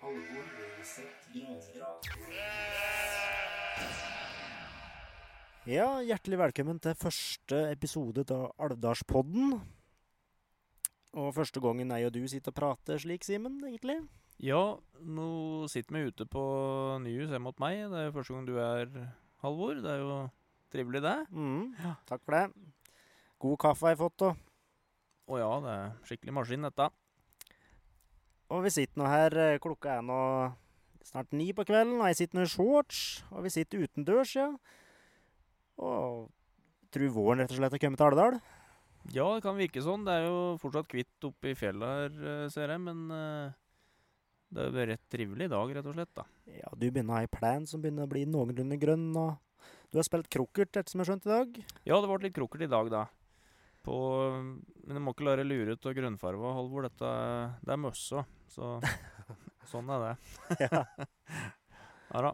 Halvor Løveseth Grangrad. Ja, hjertelig velkommen til første episode av Alvdalspodden. Og første gangen jeg og du sitter og prater slik, Simen, egentlig. Ja, nå sitter vi ute på Nyhus hjemme mot meg. Det er jo første gang du er, Halvor. Det er jo trivelig, det. Mm, Ja. Takk for det. God kaffe har jeg fått, og, Å ja, det er skikkelig maskin, dette. Og vi sitter nå her. eh, Klokka er nå snart ni på kvelden, og jeg sitter nå i shorts. Og vi sitter utendørs, ja. Og tror våren rett og slett har kommet til Alvdal. Ja, det kan virke sånn. Det er jo fortsatt kvitt oppe i fjellet her, eh, ser jeg. Men eh, det er jo rett trivelig i dag, rett og slett. da. Ja, du begynner å ha ei plan som begynner å bli noenlunde grønn, og du har spilt krokkert, etter som jeg har skjønt i dag. Ja, det ble litt krukkert i dag, da. På, men du må ikke la deg lure ut av grønnfarva, Halvor. Dette det er møssa. Så sånn er det. Ja. Ja da.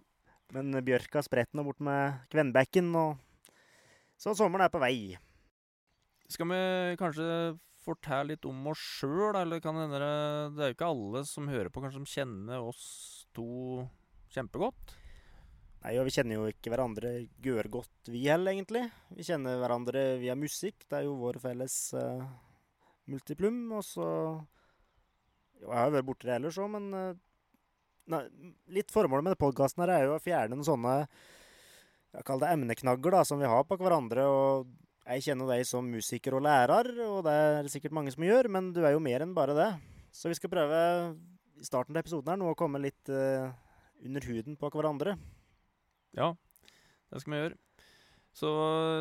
Men bjørka spretter nå bort med Kvenbekken, og så sommeren er på vei. Skal vi kanskje fortelle litt om oss sjøl, eller kan hende det Det er jo ikke alle som hører på, kanskje som kjenner oss to kjempegodt? Nei, og Vi kjenner jo ikke hverandre godt, vi heller, egentlig. Vi kjenner hverandre via musikk. Det er jo vår felles uh, multiplum. Og så jo, Jeg har vært borti det ellers òg, men uh, nei, litt formålet med podkasten her er jo å fjerne noen sånne jeg kaller det emneknagger da, som vi har på hverandre. og Jeg kjenner deg som musiker og lærer, og det er sikkert mange som gjør, men du er jo mer enn bare det. Så vi skal prøve i starten av episoden her nå å komme litt uh, under huden på hverandre. Ja, det skal vi gjøre. Så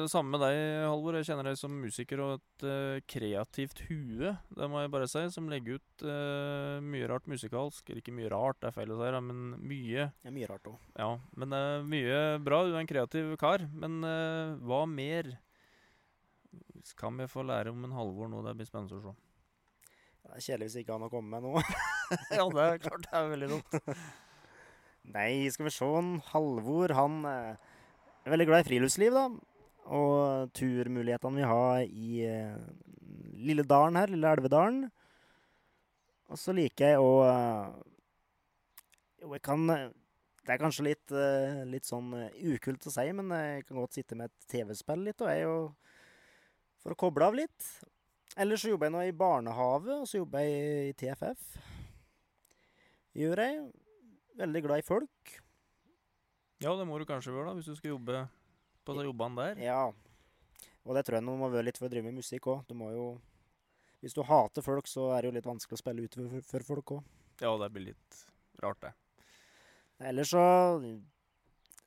samme med deg, Halvor. Jeg kjenner deg som musiker og et uh, kreativt hue, det må jeg bare si, som legger ut uh, mye rart musikalsk. Eller ikke mye rart, det er feil å si, men mye. Er mye rart òg. Ja, men det er mye bra. Du er en kreativ kar. Men eh, hva mer kan vi få lære om en Halvor nå? Det blir spennende å se. Det er kjedelig hvis ikke han har kommet med noe. ja, det er klart det er veldig dumt. Nei, skal vi se. Halvor, han eh, er veldig glad i friluftsliv, da. Og turmulighetene vi har i eh, lille dalen her, lille Elvedalen. Og så liker jeg å eh, Jo, jeg kan Det er kanskje litt, litt sånn ukult å si, men jeg kan godt sitte med et TV-spill litt, og jeg jo For å koble av litt. Ellers så jobber jeg nå i barnehage, og så jobber jeg i TFF. Gjør jeg. Veldig glad i folk. Ja, det må du kanskje gjøre, da, hvis du skal jobbe på de jobbene der. Ja. Og det tror jeg nå må være litt for å drive med musikk òg. Du må jo Hvis du hater folk, så er det jo litt vanskelig å spille ut for, for folk òg. Ja, det blir litt rart, det. Ellers så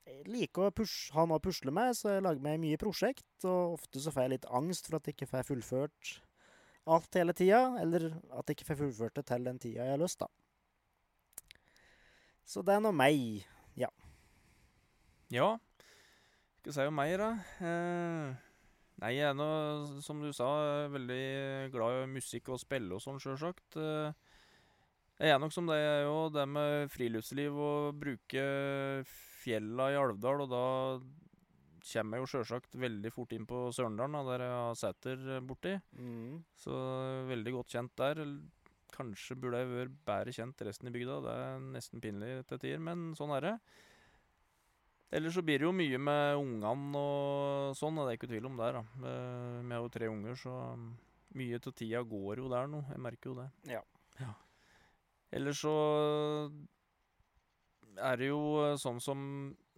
jeg liker å pushe, ha noe å pusle med, så jeg lager meg mye prosjekt. Og ofte så får jeg litt angst for at jeg ikke får fullført alt hele tida. Eller at jeg ikke får fullført det til den tida jeg har lyst, da. Så det er nå meg. Ja, Ja. skal si om meg, da. Eh, nei, jeg er nå, som du sa, veldig glad i musikk og spille og sånn, sjølsagt. Eh, jeg er nok som deg, jeg òg. Det med friluftsliv og bruke fjella i Alvdal, og da kommer jeg jo sjølsagt veldig fort inn på Sørendalen, der jeg har seter borti. Mm. Så veldig godt kjent der. Kanskje burde jeg vært bedre kjent resten i bygda. Det er nesten pinlig til tider, men sånn er det. Ellers så blir det jo mye med ungene og sånn, det er ikke tvil om det. da. Eh, Vi har jo tre unger, så mye av tida går jo der nå. Jeg merker jo det. Ja. ja. Ellers så er det jo sånn som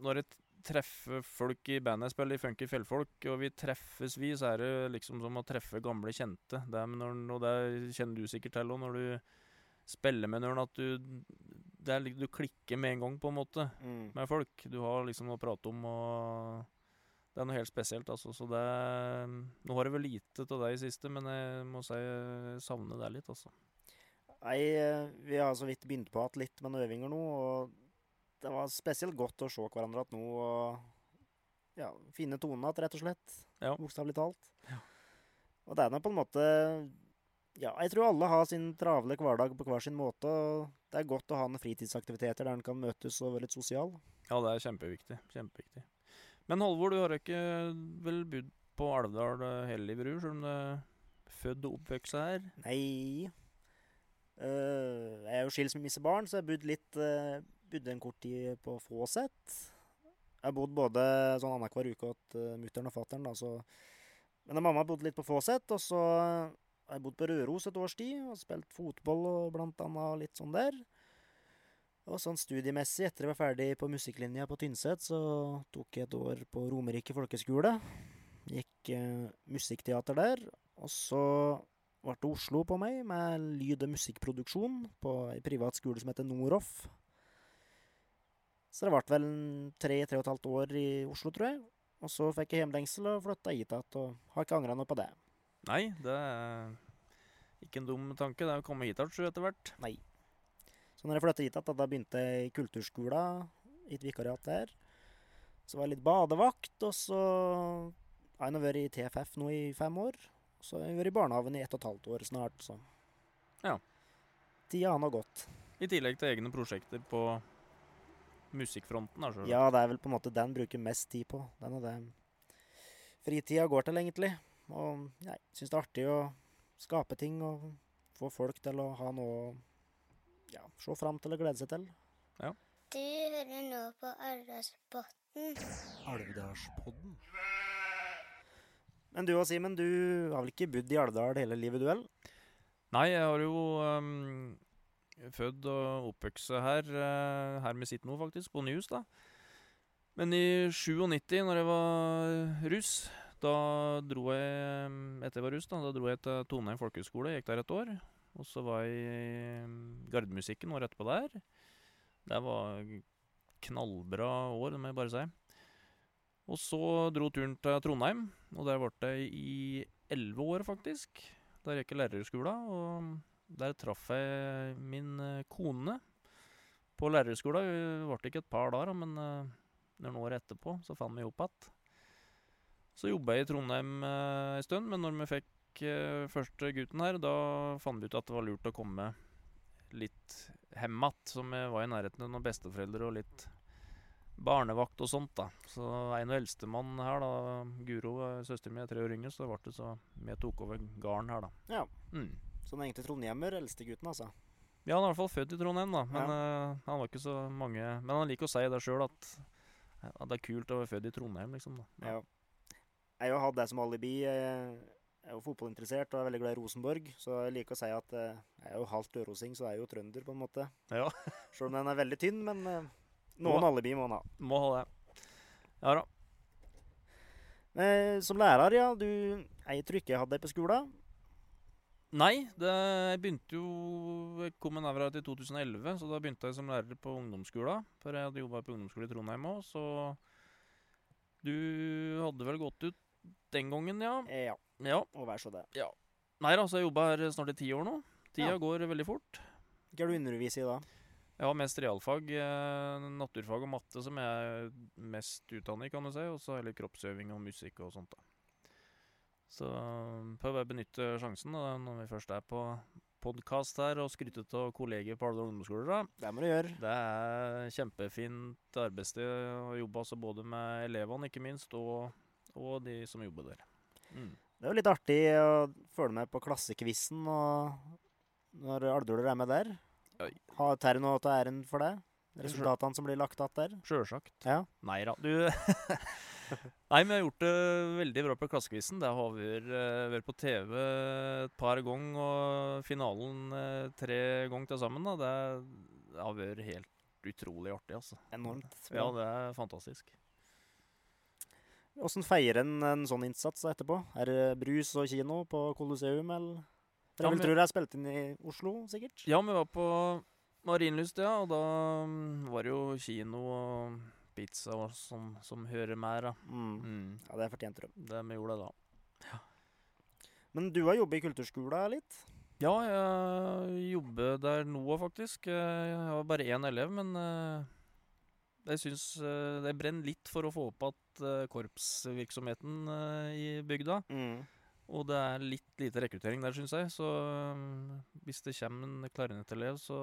når jeg treffer folk i bandet jeg spiller i Funky Fjellfolk, og vi treffes vi, så er det liksom som å treffe gamle kjente. Det er når, og det kjenner du sikkert til òg, når du spiller med noen, at du er, Du klikker med en gang, på en måte, Mm. med folk. Du har liksom noe å prate om, og det er noe helt spesielt, altså. Så det Nå har jeg vel lite av det i siste, men jeg må si jeg savner det litt, altså. Nei, eh, vi har så vidt begynt på igjen litt med noen øvinger nå, og det var spesielt godt å se hverandre igjen nå og ja, finne tonen igjen, rett og slett. Ja. Bokstavelig talt. Ja. Og det er nå på en måte Ja, jeg tror alle har sin travle hverdag på hver sin måte. Og det er godt å ha noen fritidsaktiviteter der en kan møtes og være litt sosial. Ja, det er kjempeviktig. Kjempeviktig. Men Halvor, du har ikke vel bodd på Alvdal eh, hele livet? Selv om du er født og oppvokst her? Nei Uh, Jeg er jo skilsmissebarn, så jeg har bodd litt uh, Bodde en kort tid på Fåset. Jeg bodde både sånn annenhver uke hos uh, mutter'n og fatter'n, Men da mamma bodde litt på Fåset, og så har jeg bodd på Røros et års tid og spilt fotball og blant annet litt sånn der. Og sånn studiemessig, etter jeg var ferdig på musikklinja på Tynset, så tok jeg et år på Romerike folkeskole. Gikk eh, musikkteater der. Og så ble det Oslo på meg, med lyd- og musikkproduksjon på ei privat skole som heter Noroff. Så det ble vel tre-tre og et halvt år i Oslo, tror jeg. Og så fikk jeg hjemlengsel og flytta hit igjen, og har ikke angra noe på det. Nei, det er ikke en dum tanke. Det er å komme hit igjen etter hvert. Nei. Så når jeg flytta hit igjen, da begynte jeg i kulturskolen, i et vikariat der. Så var jeg litt badevakt, og så har jeg nå vært i TFF nå i fem år. Så har jeg vært i barnehagen i ett og et halvt år snart, så Ja. Tida har nå gått. I tillegg til egne prosjekter på musikkfronten. Da. Ja, det er vel på en måte den bruker mest tid på. Den er det fritida går til, egentlig. Og jeg syns det er artig å skape ting og få folk til å ha noe å ja, se fram til og glede seg til. Du hører nå på Alvdalspodden. Alvdalspodden. Men du og Simen, du har vel ikke bodd i Alvdal hele livet, du heller? Nei, jeg har jo um, født og oppvokst her, uh, her vi sitter nå, faktisk, på Nyhus, da. Men i 97, når jeg var russ, da dro jeg um, Etter jeg var russ, da, da dro jeg til Toneheim folkehøgskole. Gikk der et år. Og så var jeg i um, Gardemusikken året etterpå der. Det var knallbra år, det må jeg bare si. Og så dro turen til Trondheim, og der ble jeg i elleve år, faktisk. Der gikk jeg lærerskolen, og der traff jeg min eh, kone på lærerskolen. Vi ble ikke et par der, men eh, noen år etterpå så fant vi opp igjen. Så jobba jeg i Trondheim eh, en stund, men når vi fikk eh, første gutten her, da fant vi ut at det var lurt å komme litt hjem igjen, som jeg var i nærheten av noen besteforeldre og litt barnevakt og sånt, da. Så en av eldstemann her, da, Guro, søsteren min, er tre år yngre, så ble det så vi tok over gården her, da. Ja. Mm. Så han er egentlig trondhjemmer, eldstegutten, altså. Ja, han er i hvert fall født i Trondheim, da. Men eh, han var ikke så mange Men han liker å si det sjøl, at, at det er kult å være født i Trondheim, liksom. da. Ja. Jeg har hatt det som alibi. Jeg er jo fotballinteressert og er veldig glad i Rosenborg. Så jeg liker å si at eh, jeg er jo halvt ørosing, så jeg er jo trønder, på en måte. Ja. Selv om den er veldig tynn, men noen noen alibi må han ha. Må ha det. Ja da. Men, som lærer, ja. Du Jeg tror ikke jeg hadde deg på skolen. Nei, det, jeg begynte jo Jeg kom med Navra til 2011, så da begynte jeg som lærer på ungdomsskolen. For jeg hadde jobba på ungdomsskole i Trondheim òg, så Du hadde vel gått ut den gangen, ja? Ja. Ja. Og vær så det. Nei da, så jeg jobba her snart i ti år nå. Tida Ja. går veldig fort. Hva er du underviser i da? Jeg har mest realfag, eh, naturfag og matte som jeg er mest utdannet i, kan du si. Og så hele kroppsøving og musikk og sånt, da. Så prøv å benytte sjansen da, når vi først er på podkast her og skryte av kolleger på Alvdal ungdomsskole. Det må du gjøre. Det er kjempefint arbeidssted å jobbe altså både med elevene, ikke minst, og, og de som jobber der. Mm. Det er jo litt artig å følge med på klassekvissen når Alvdøler er med der. Har Terje noe til æren for det? Resultatene som blir lagt igjen der? Sjølsagt. Ja. Nei da, du Nei, vi har gjort det veldig bra på Klassekvissen. Det har vært, eh, vært på TV et par ganger, og finalen eh, tre ganger til sammen. Da. Det, har vært helt utrolig artig, altså. Enormt. Ja, det er fantastisk. Åssen feirer en en sånn innsats etterpå? Er det brus og kino på Colosseum, eller? Ja, jeg men- tro det er spilt inn i Oslo, sikkert? Ja, vi var på Marienlyst, ja, og da mm, var det jo kino og pizza og som, som hører med, da. Mm. Mm. Ja, det fortjente de. Det vi gjorde da. Men du har jobbet i kulturskolen litt? Ja, jeg jobber der nå faktisk. Jeg har bare én elev, men eh, jeg syns eh, det brenner litt for å få opp igjen korpsvirksomheten eh, i bygda. Mm. Og det er litt lite rekruttering der, syns jeg. Så hvis det kommer en klarinettelev, så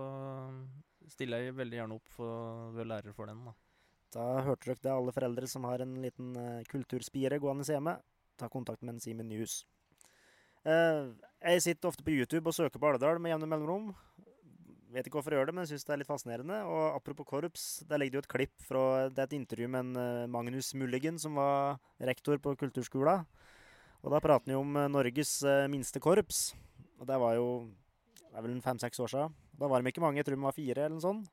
stiller jeg veldig gjerne opp for å være lærer for den. Da. Da hørte dere det, alle foreldre som har en liten uh, kulturspire gående hjemme. Ta kontakt med en Simen Nyhus. Uh, jeg sitter ofte på YouTube og søker på Alvdal med jevne mellomrom. Vet ikke hvorfor jeg gjør det, men jeg syns det er litt fascinerende. Og apropos korps, der ligger det jo et klipp fra det er et intervju med en uh, Magnus Mulligen, som var rektor på kulturskolen. Og da prater han jo om Norges minste korps. Og det var jo det er vel fem-seks år siden. Da var de ikke mange, jeg tror de var fire eller noe sånt.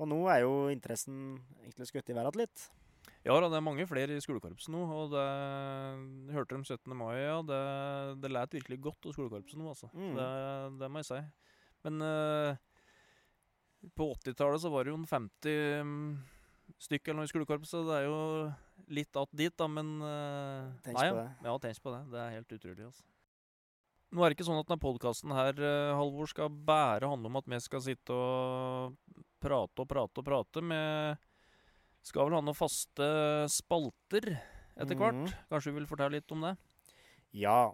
Og nå er jo interessen egentlig skutt i været litt. Ja da, det er mange flere i skolekorpset nå. Og det hørte dem 17. mai, ja. Det, det læt virkelig godt av skolekorpset nå, altså. Mm. Det, det må jeg si. Men uh, på 80-tallet så var det jo en 50 um, stykk eller noe i skolekorpset. Det er jo litt att dit, da, men uh, Tenk på det. Ja, tenk på det. Det er helt utrolig, altså. Nå er det ikke sånn at denne podkasten her, uh, Halvor, skal bare handle om at vi skal sitte og prate og prate og prate. Vi skal vel ha noen faste spalter etter hvert. Mhm. Kanskje du vil fortelle litt om det? Ja.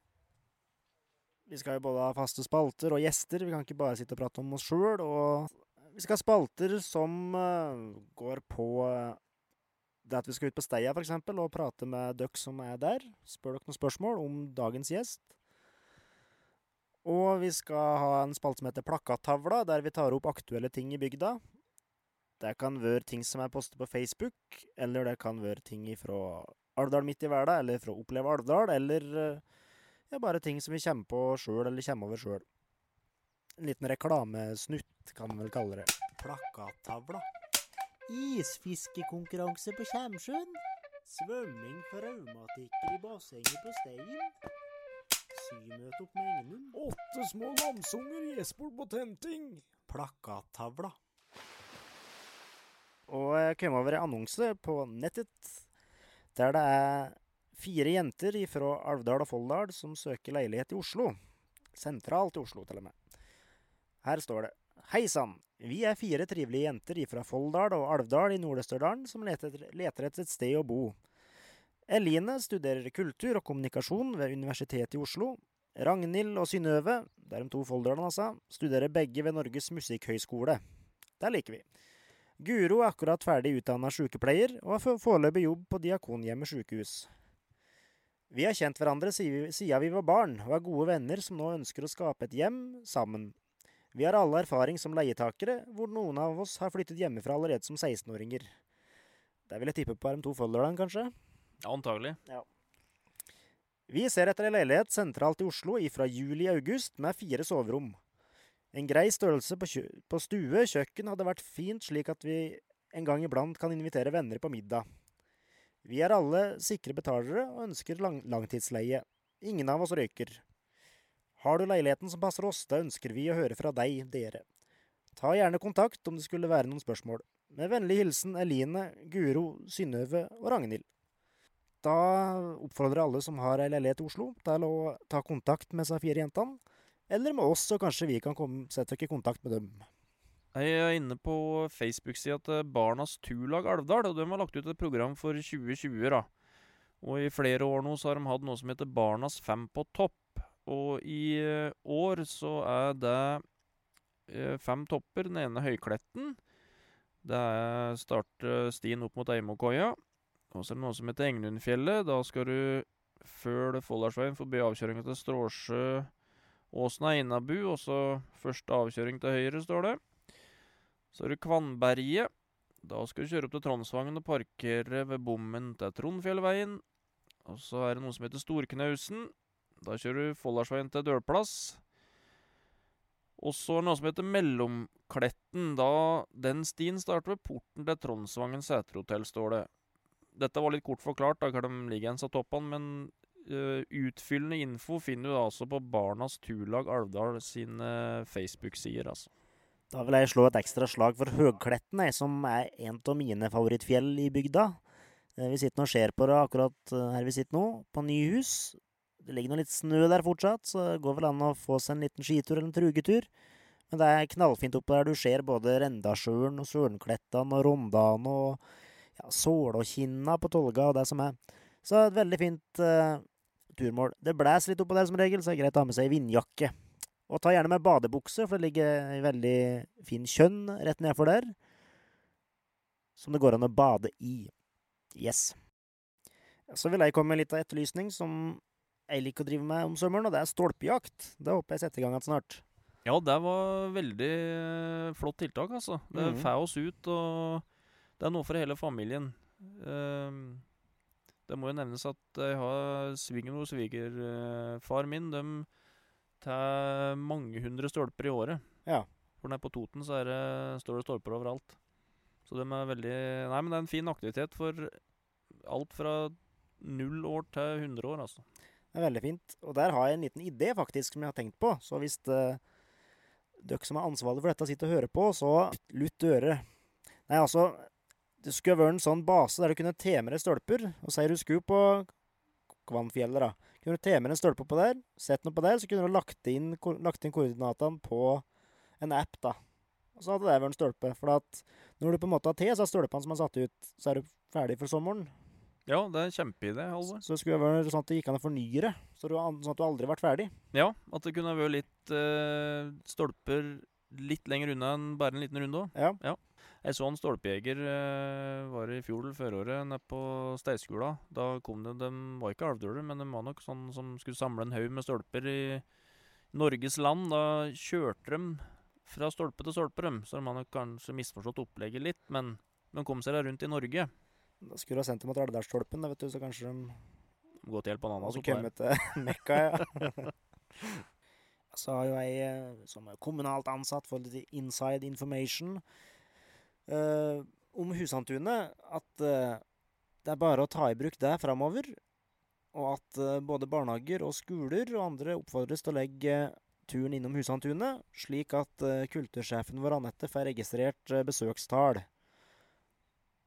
Vi skal jo både ha faste spalter og gjester. Vi kan ikke bare sitte og prate om oss sjøl. Og vi skal ha spalter som eh, går på eh, det at vi skal ut på Steia, f.eks., og prate med dere som er der. Spør dere noen spørsmål om dagens gjest. Og vi skal ha en spalte som heter Plakattavla, der vi tar opp aktuelle ting i bygda. Det kan være ting som er postet på Facebook, eller det kan være ting fra Alvdal midt i verden, eller fra Oppleve Alvdal, eller eh, ja, bare ting som vi kommer på sjøl, eller kommer over sjøl. En liten reklamesnutt, kan vi vel kalle det. Plakattavla. Isfiskekonkurranse på Kjemsjøen. Svømming for raumatikere i bassenget på Stein. Symøte opp med Engenum. Åtte små namsunger gjesper på tenting. Plakattavla. Og jeg kom over en annonse på nettet der det er fire jenter fra Alvdal og Folldal som søker leilighet i Oslo. Sentralt i Oslo, til og med. Her står det Hei sann! Vi er fire trivelige jenter fra Folldal og Alvdal i Nord-Østerdalen som leter, leter etter et sted å bo. Eline studerer kultur og kommunikasjon ved Universitetet i Oslo. Ragnhild og Synnøve, det er de to folderne altså, studerer begge ved Norges musikkhøgskole. Der liker vi. Guro er akkurat ferdig utdanna sykepleier og har foreløpig jobb på Diakonhjemmet sykehus. Vi har kjent hverandre siden vi- var barn, og er gode venner som nå ønsker å skape et hjem sammen. Vi har alle erfaring som leietakere, hvor noen av oss har flyttet hjemmefra allerede som 16-åringer. Det vil jeg tippe på er de to folderne, kanskje? Ja, antagelig. Vi ser etter en leilighet sentralt i Oslo ifra juli-august med fire soverom. En grei størrelse på, på stue, kjøkken hadde vært fint slik at vi en gang iblant kan invitere venner på middag. Vi er alle sikre betalere og ønsker lang langtidsleie. Ingen av oss røyker. Har du leiligheten som passer oss, da ønsker vi å høre fra deg, dere. Ta gjerne kontakt om det skulle være noen spørsmål. Med vennlig hilsen Eline, Guro, Synnøve og Ragnhild. Da oppfordrer alle som har ei leilighet i Oslo, til å ta kontakt med disse fire jentene. Eller med oss, så kanskje vi kan komme, sette dere i kontakt med dem. Jeg er inne på Facebook-sida til Barnas Turlag Alvdal, og de har lagt ut et program for 2020. da. Og i flere år nå så har de hatt noe som heter Barnas fem på topp. Og i eh, år så er det eh, fem topper. Den ene Høykletten. Det er starter stien opp mot Eimokøya. Og så er det noe som heter Englundfjellet. Da skal du følge Folldalsveien forbi avkjøringa til Stråsjø, Åsen er innabu, og så første avkjøring til høyre, står det. Så er det Kvannberget. Da skal du kjøre opp til Tronsvangen og parkere ved bommen til Trondfjellveien. Og så er det noe som heter Storknausen. Da kjører du Folldalsveien til Dølplass. Og så noe som heter Mellomkletten. Da Den stien starter ved porten til Tronsvangen seterhotell, står det. Dette var litt kort forklart, da hvor de ligger en av toppene, men uh, utfyllende info finner du altså på Barnas Turlag Alvdal sine Facebook-sider, altså. Da vil jeg slå et ekstra slag for Høgkletten, som er en av mine favorittfjell i bygda. Eh, Vi sitter og ser på det akkurat eh, her vi sitter nå, på Nyhus. Det ligger noe litt snø der fortsatt, så det går vel an å få seg en liten skitur eller en trugetur. Men det er knallfint oppe der. Du ser både Rendasjøen og Sørenklettene og Rondane og ja, Sålåkinna på Tolga og det som er. Så et veldig fint uh, turmål. Det blæs litt oppå der som regel, så er det greit å ha med seg vindjakke. Og ta gjerne med badebukse, for det ligger ei veldig fin kjønn rett nedfor der. Som det går an å bade i. Yes. Så vil jeg komme med litt av etterlysning som jeg liker å drive med om sommeren, og det er stolpejakt. Det håper jeg setter i gang igjen snart. Ja, det var veldig eh, flott tiltak, altså. Det Mhm. får oss ut, og det er noe for hele familien. Uh, det må jo nevnes at jeg har svingen hos svigerfar min. De tar mange hundre stolper i året. Ja. For nede på Toten så er det, står det stolper overalt. Så de er veldig Nei, men det er en fin aktivitet for alt fra null år til 100 år, altså. Det er veldig fint. Og der har jeg en liten idé faktisk som jeg har tenkt på. Så hvis uh, dere som er ansvarlig for dette, sitter og hører på, så lutt øret. Nei, altså Det skulle vært en sånn base der du kunne temere stolper. Og sier du skulle på Kvannfjellet, da. Kunne du temere en stolpe på der, sett noe på der, så kunne du lagt inn, lagt inn koordinatene på en app, da. Og så hadde det vært en stolpe. For at når du på en måte har te, så er stolpene som er satt ut, så er du ferdig for sommeren. Ja, det er en kjempeidé. Så det skulle vært sånn at det gikk an å fornye det. Så du, sånn at du aldri ble ferdig. Ja, at det kunne vært litt eh, stolper litt lenger unna enn bare en liten runde òg. Ja. Jeg så en stolpejeger eh, var i fjor føråret nede på Steiskula. Da kom det De var ikke alvdøler, men de var nok sånn som skulle samle en haug med stolper i Norges land. Da kjørte de fra stolpe til stolpe, dem. Så de har nok kanskje misforstått opplegget litt, men de kom seg da rundt i Norge. Da skulle du ha sendt dem mot Alvdalsstolpen, da, vet du, så kanskje de Gått annen. hadde som var- kommet til Mekka, ja. Så har jo jeg eh, som kommunalt ansatt for litt inside information eh, om Husantunet at eh, det er bare å ta i bruk det framover. Og at eh, både barnehager og skoler og andre oppfordres til å legge turen innom Husantunet, slik at eh, kultursjefen vår Anette får registrert eh, besøkstall.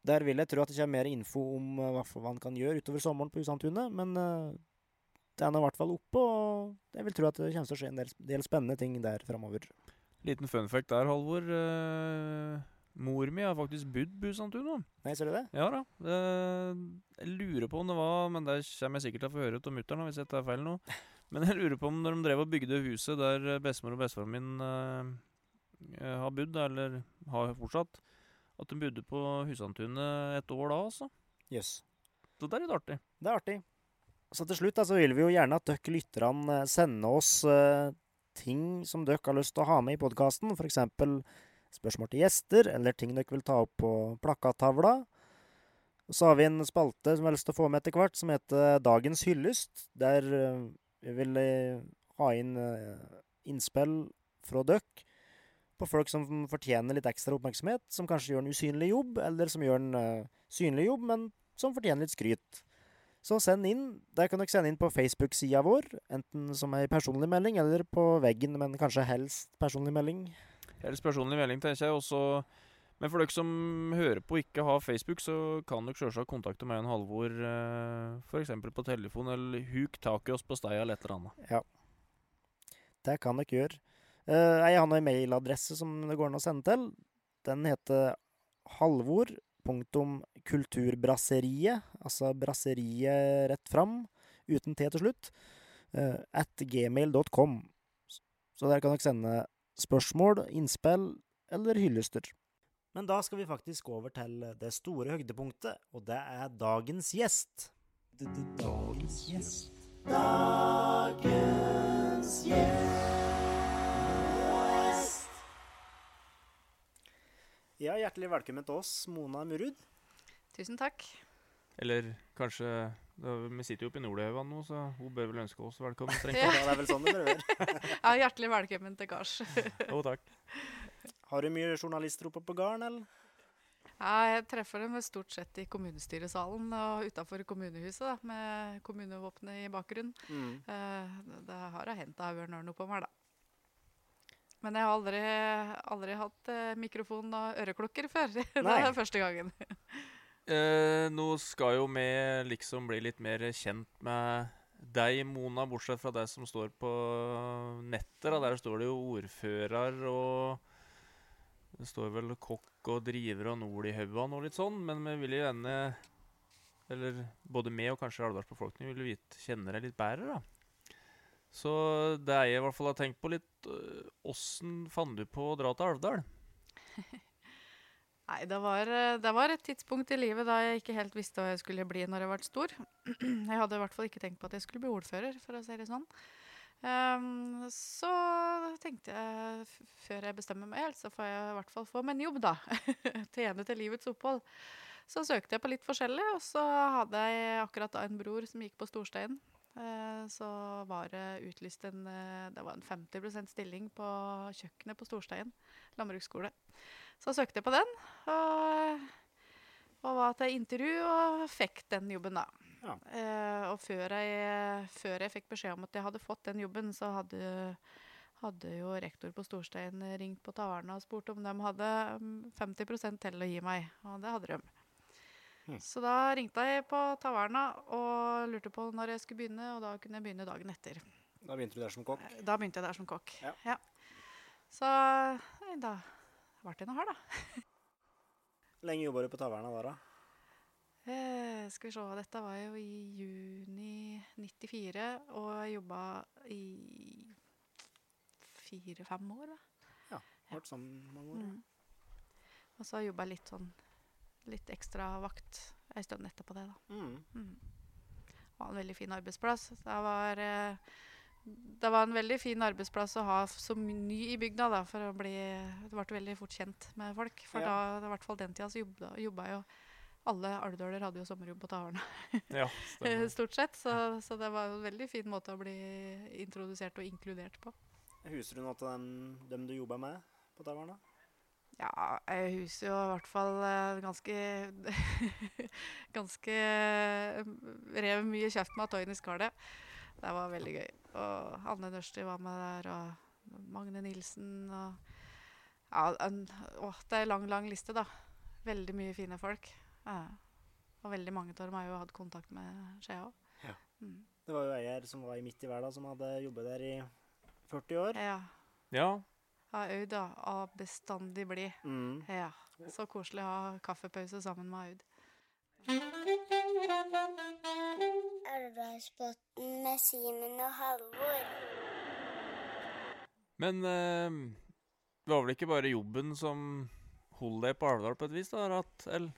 Der vil jeg tro at det kommer mer info om eh, hva man kan gjøre utover sommeren på Husantunet, men eh, det er nå i hvert fall oppe, og jeg vil tro at det kommer til å skje en del, del spennende ting der framover. Liten fun fact der, Halvor. Mor mi har faktisk bodd på Busantunet. Nei, ser du det? Ja da. Jeg lurer på om det var Men det kommer jeg sikkert til å få høre av mutter'n hvis jeg tar feil nå. Men jeg lurer på om når de drev og bygde huset der eh, bestemor og bestefaren min eh, eh, har bodd, eller har fortsatt, at de bodde på Husantunet et år da, altså. Jøss. Så det er litt artig. Det er artig. Så til slutt da, så vil vi jo gjerne at dere lytterne eh, sender oss eh, ting som dere har lyst til å ha med i podkasten. F.eks. spørsmål til gjester, eller ting dere vil ta opp på plakattavla. Så har vi en spalte som jeg har lyst til å få med etter hvert, som heter Dagens hyllest. Der eh, vi vil eh, ha inn eh, innspill fra dere på folk som fortjener litt ekstra oppmerksomhet. Som kanskje gjør en usynlig jobb, eller som gjør en eh, synlig jobb, men som fortjener litt skryt. Så send inn. Der kan dere sende inn på Facebook-sida vår, enten som ei personlig melding eller på veggen, men kanskje helst personlig melding. Helst personlig melding, tenker jeg også. Men for dere som hører på og ikke har Facebook, så kan dere selvsagt kontakte meg og Halvor eh, f.eks. på telefon, eller huk tak i oss på steia eller et eller annet. Ja. Det kan dere gjøre. Eh, jeg har en mailadresse som det går an å sende til. Den heter halvor.kulturbrasseriet, altså brasseriet rett fram, uten T til slutt, eh, at gmail.com. Så der kan dere sende spørsmål, innspill eller hyllester. Men da skal vi faktisk over til det store høydepunktet, og det er dagens gjest. Dagens gjest. Dagens gjest. Ja, hjertelig velkommen til oss, Mona Murud. Tusen takk. Eller kanskje Vi sitter jo oppe i Nordhaugan nå, så hun bør vel ønske oss velkommen. strengt Ja, det er vel sånn det bør. Ja, hjertelig velkommen til gards. Jo, takk. Har du mye journalister oppe på gården, eller? Ja, jeg treffer dem stort sett i kommunestyresalen og utafor kommunehuset, da, med kommunevåpenet i bakgrunnen. Mm. Uh, det har jeg hendt det har vært noe på meg, da. Men jeg har aldri, aldri hatt uh, mikrofon og øreklokker før. det er første gangen. Eh, nå skal jo vi liksom bli litt mer kjent med deg, Mona, bortsett fra deg som står på nettet. Da. Der står det jo ordfører og Det står vel kokk og driver og nord i haugan og litt sånn, men vi vil jo gjerne eller både meg og kanskje Alvdals befolkning vil vite, kjenne deg litt bedre. da. Så det jeg i hvert fall har tenkt på litt Åssen fant du på å dra til Alvdal? Nei, det var, eh, det var et tidspunkt i livet da jeg ikke helt visste hva jeg skulle bli når jeg ble stor. Jeg hadde i hvert fall ikke tenkt på at jeg skulle bli ordfører, for å si det sånn. Um, så tenkte jeg, før jeg bestemmer meg helt, så får jeg i hvert fall få meg en jobb, da. Tjene til livets opphold. Så søkte jeg på litt forskjellig, og så hadde jeg akkurat da en bror som gikk på Storstein. Eh, så var det utlyst en eh, Det var en 50% stilling på kjøkkenet på Storstein landbruksskole. Så søkte jeg på den, og, og var til intervju og fikk den jobben, da. Ja. Eh, og før jeg, før jeg fikk beskjed om at jeg hadde fått den jobben, så hadde, hadde jo rektor på Storstein ringt på Taverna og spurt om de hadde mm, 50% til å gi meg, og det hadde de. Mm. Så da ringte jeg på Taverna og lurte på når jeg skulle begynne, og da kunne jeg begynne dagen etter. Da begynte du der som kokk. Da begynte jeg der som kokk. Ja. Så da ble i noe her, da. Lenge jobba du på Taverna der, da? Eh, skal vi se, dette var jo i juni 94, og jeg jobba i fire-fem år, da. Ja, Vært sammen mange år. ja. Mm. Og så jobba jeg litt sånn litt ekstra vakt ei stund etterpå det, da. Mm. Mm. Det var en veldig fin arbeidsplass. Det var, eh, det var en veldig fin arbeidsplass å ha som ny i bygda, da, for å bli Det ble veldig fort kjent med folk. For Ja. da, i hvert fall den tida, så jobba, jobba jo alle alvdøler hadde jo sommerjobb på Taverna, Ja, stort sett. Så, så det var en veldig fin måte å bli introdusert og inkludert på. Husker du noe av dem, dem du jobba med på Taverna? Ja, jeg husker jo i hvert fall eh, ganske Ganske eh, Rev mye kjeft med at Toyny skal Det var veldig gøy. Og Anne Nørsti var med der, og Magne Nilsen og Ja, en, å, det er en lang, lang liste, da. Veldig mye fine folk. Ja. Og veldig mange av dem har jo hatt kontakt med Skjea òg. Ja. Mm. Det var jo ei her som var i midt i verden, som hadde jobbet der i 40 år. Ja. Ja, ja, Aud, da. Av bestandig blid. Mm. Ja. Så koselig å ha kaffepause sammen med Aud. Arbeidsbåten med Simen og Halvor. Men eh, det var vel ikke bare jobben som holdt deg på Alvdal på et vis? da, Rat, eller?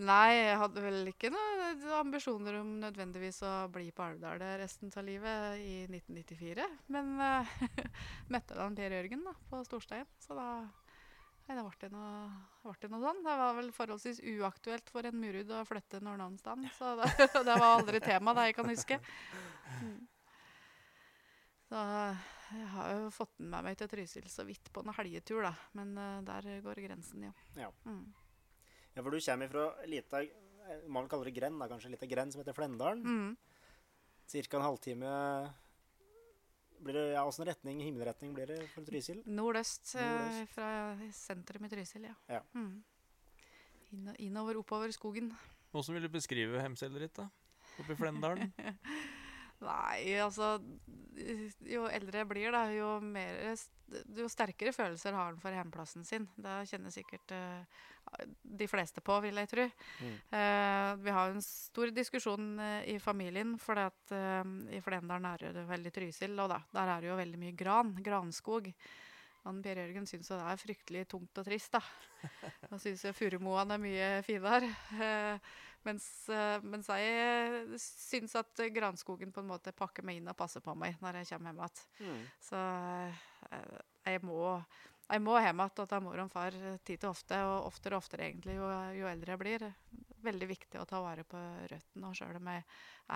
Nei, jeg hadde vel ikke noen ambisjoner om nødvendigvis å bli på Alvdal resten av livet i 1994. Men eh, møtte da Per Jørgen da, på Storstein, så da Nei, da ble det noe, ble det noe sånn. Det var vel forholdsvis uaktuelt for en murud å flytte noen annen sted, så det, det var aldri tema, det jeg kan huske. Mm. Så jeg har jo fått den med meg til Trysil så vidt på en helgetur, da. Men uh, der går grensen, ja. Ja. Mm. Ja, for du kommer fra lita eh, Man kaller det grend, da, kanskje. Lita grend som heter Flendalen. Mm. Ca. en halvtime blir det, ja, Åssen retning, himmelretning blir det for Trysil? Nordøst, eh, Nordøst. fra sentrum i Trysil, ja. Ja. Mm. Inno- innover, oppover skogen. Hvordan vil du beskrive hemselet ditt da? Oppe i Flendalen? Nei, altså Jo eldre jeg blir, da, jo, mer, jo sterkere følelser har han for hjemplassen sin. Det kjenner sikkert uh, de fleste på, vil jeg tro. Mm. Uh, vi har en stor diskusjon uh, i familien, for at, i Flendalen er det veldig Trysil, og da, der er det jo veldig mye gran, granskog. Han Per Jørgen syns jo det er fryktelig tungt og trist, da. Han syns jo Furumoen er mye finere. Mens, eh, mens jeg syns at granskogen på en måte pakker meg inn og passer på meg når jeg kommer hjem igjen. Mm. Så eh, jeg må jeg må hjem igjen til mor og far tid til ofte, og oftere og oftere egentlig jo, jo eldre jeg blir. Veldig viktig å ta vare på røttene. Og sjøl om jeg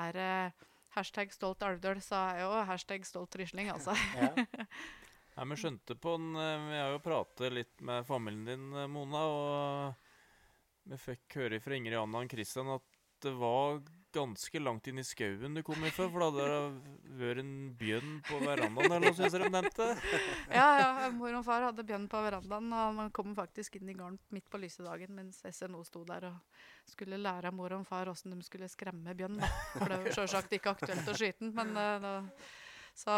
er eh, hashtag stolt alvdøl, så er jeg jo hashtag stolt trysling, altså. Ja. Nei, men skjønte på den Vi har jo pratet litt med familien din, Mona, og vi fikk høre fra Ingrid Anna og Christian at det var ganske langt inn i skauen du kom ifra, for da hadde det vært en bjørn på verandaen, eller noe, sånt de nevnte? Ja, ja, mor og far hadde bjørn på verandaen, og man kom faktisk inn i gården midt på lyse dagen mens SNO sto der og skulle lære mor og far åssen de skulle skremme bjørn. For det var sjølsagt ikke aktuelt å skyte den, men eh, da, Så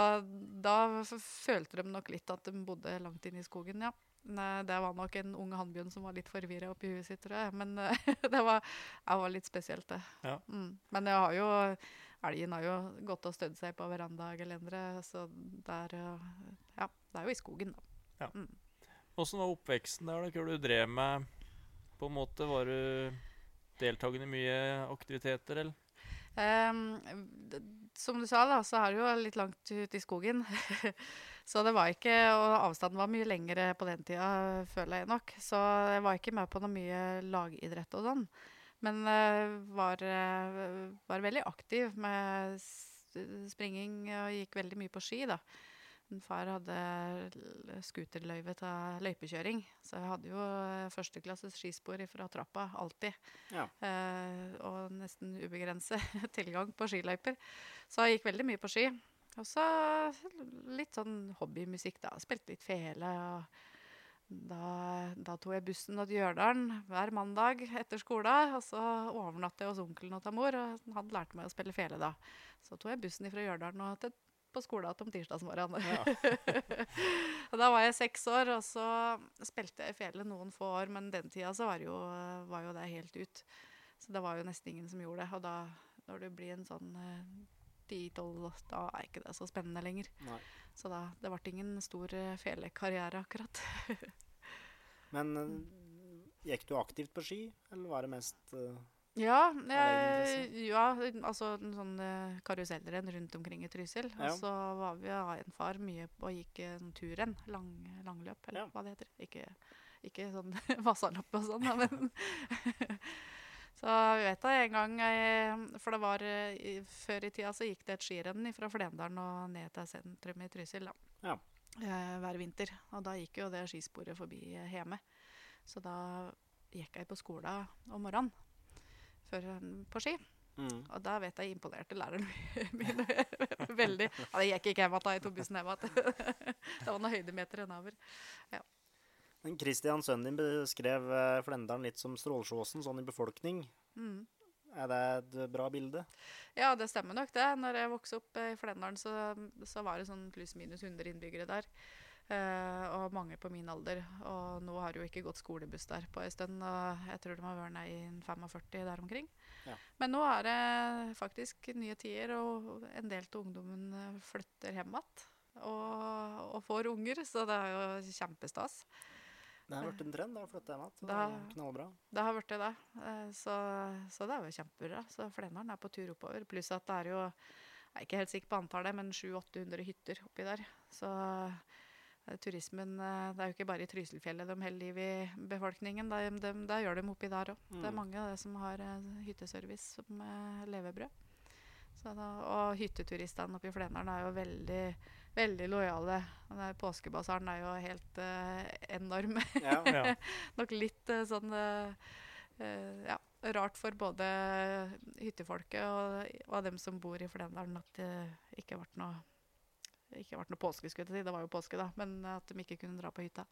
da følte de nok litt at de bodde langt inne i skogen, ja. Nei, det var nok en ung hannbjørn som var litt forvirra oppi huet sitt, tror jeg. Men eh, det var, det var litt spesielt, det. Ja. Mm. Men jeg har jo Elgen har jo gått og stødd seg på verandagelenderet, så det er eh, Ja, det er jo i skogen, da. Åssen var oppveksten der? da? Hva du drev med? På en måte, Var du deltakende i mye aktiviteter, eller? Um, som du sa, da, så er det jo litt langt ut i skogen. så det var ikke Og avstanden var mye lengre på den tida, føler jeg nok. Så jeg var ikke med på noe mye lagidrett og sånn. Men eh, var, eh, var veldig aktiv med springing og gikk veldig mye på ski, da. Min far hadde scooterløyve til løypekjøring, så jeg hadde jo eh, førsteklasses skispor fra trappa, alltid. Ja. Eh, og nesten ubegrenset tilgang på skiløyper. Så jeg gikk veldig mye på ski. Og så litt sånn hobbymusikk, da. Spilte litt fele. og da, da tok jeg bussen til Gjørdalen hver mandag etter skolen. Og så overnatta jeg hos onkelen og ta mor, og han lærte meg å spille fele da. Så tok jeg bussen fra Gjørdalen og til, på skolen igjen om tirsdagsmorgenen. og da var jeg seks år, og så spilte jeg fele noen få år, men den tida så var, jo, var jo det helt ut. Så det var jo nesten ingen som gjorde det. Og da, når du blir en sånn ti-tolv, da er ikke det så spennende lenger. Nei. Så da, det ble ingen stor eh, felekarriere, akkurat. Men eh, gikk du aktivt på ski, eller var det mest uh, Ja, jeg, ja altså en sånn karusellrenn rundt omkring i Trysil. Ja. Og så var vi av en far mye og gikk en turrenn, lang, langløp, eller Ja. hva det heter. Ikke, ikke sånn Vasalopp og sånn, men Så vi vet da en gang For det var eh, Før i tida så gikk det et skirenn fra Flendalen og ned til sentrum i Trysil. da. Ja. Eh, hver vinter. Og da gikk jo det skisporet forbi eh, hjemme. Så da gikk jeg på skolen om morgenen før, på ski. mm. Og da vet jeg imponerte læreren min veldig. Ja, det gikk ikke hjem igjen, i to bussen hjem igjen. Det var noen høydemeter nedover. Men Christian, sønnen din, beskrev eh, Flendalen litt som Strålsjåsen, sånn i befolkning. Mm. Er det et bra bilde? Ja, det stemmer nok det. Når jeg vokste opp eh, i Flendalen, så, så var det sånn pluss-minus 100 innbyggere der. Uh, og mange på min alder. Og nå har det jo ikke gått skolebuss der på en stund. Og jeg tror de har vært nær i 45 der omkring. Ja. Men nå er det faktisk nye tider, og en del av ungdommen eh, flytter hjem igjen. Og, og får unger, så det er jo kjempestas. Det har vært en trend, da, flytte hjem igjen. det er Knallbra. Det har blitt det. Eh, Så, så det er jo kjempebra. Så Flendalen er på tur oppover. Pluss at det er jo Jeg er ikke helt sikker på antallet, men 700-800 hytter oppi der. Så eh, turismen eh, Det er jo ikke bare i Trysilfjellet de holder liv i befolkningen. Det, de, det gjør de oppi der òg. Det er Mm. mange av det som har hytteservice som levebrød. Så og hytteturistene oppe i Flendalen er jo veldig, veldig lojale. Påskebasaren er jo helt uh, enorm. Ja. Ja. Nok litt uh, sånn eh, eh, ja, rart for både hyttefolket og, og dem som bor i Flendalen at det ikke ble noe ikke ble noe påske, skulle jeg si. Det var jo påske, da. Men at de ikke kunne dra på hytta.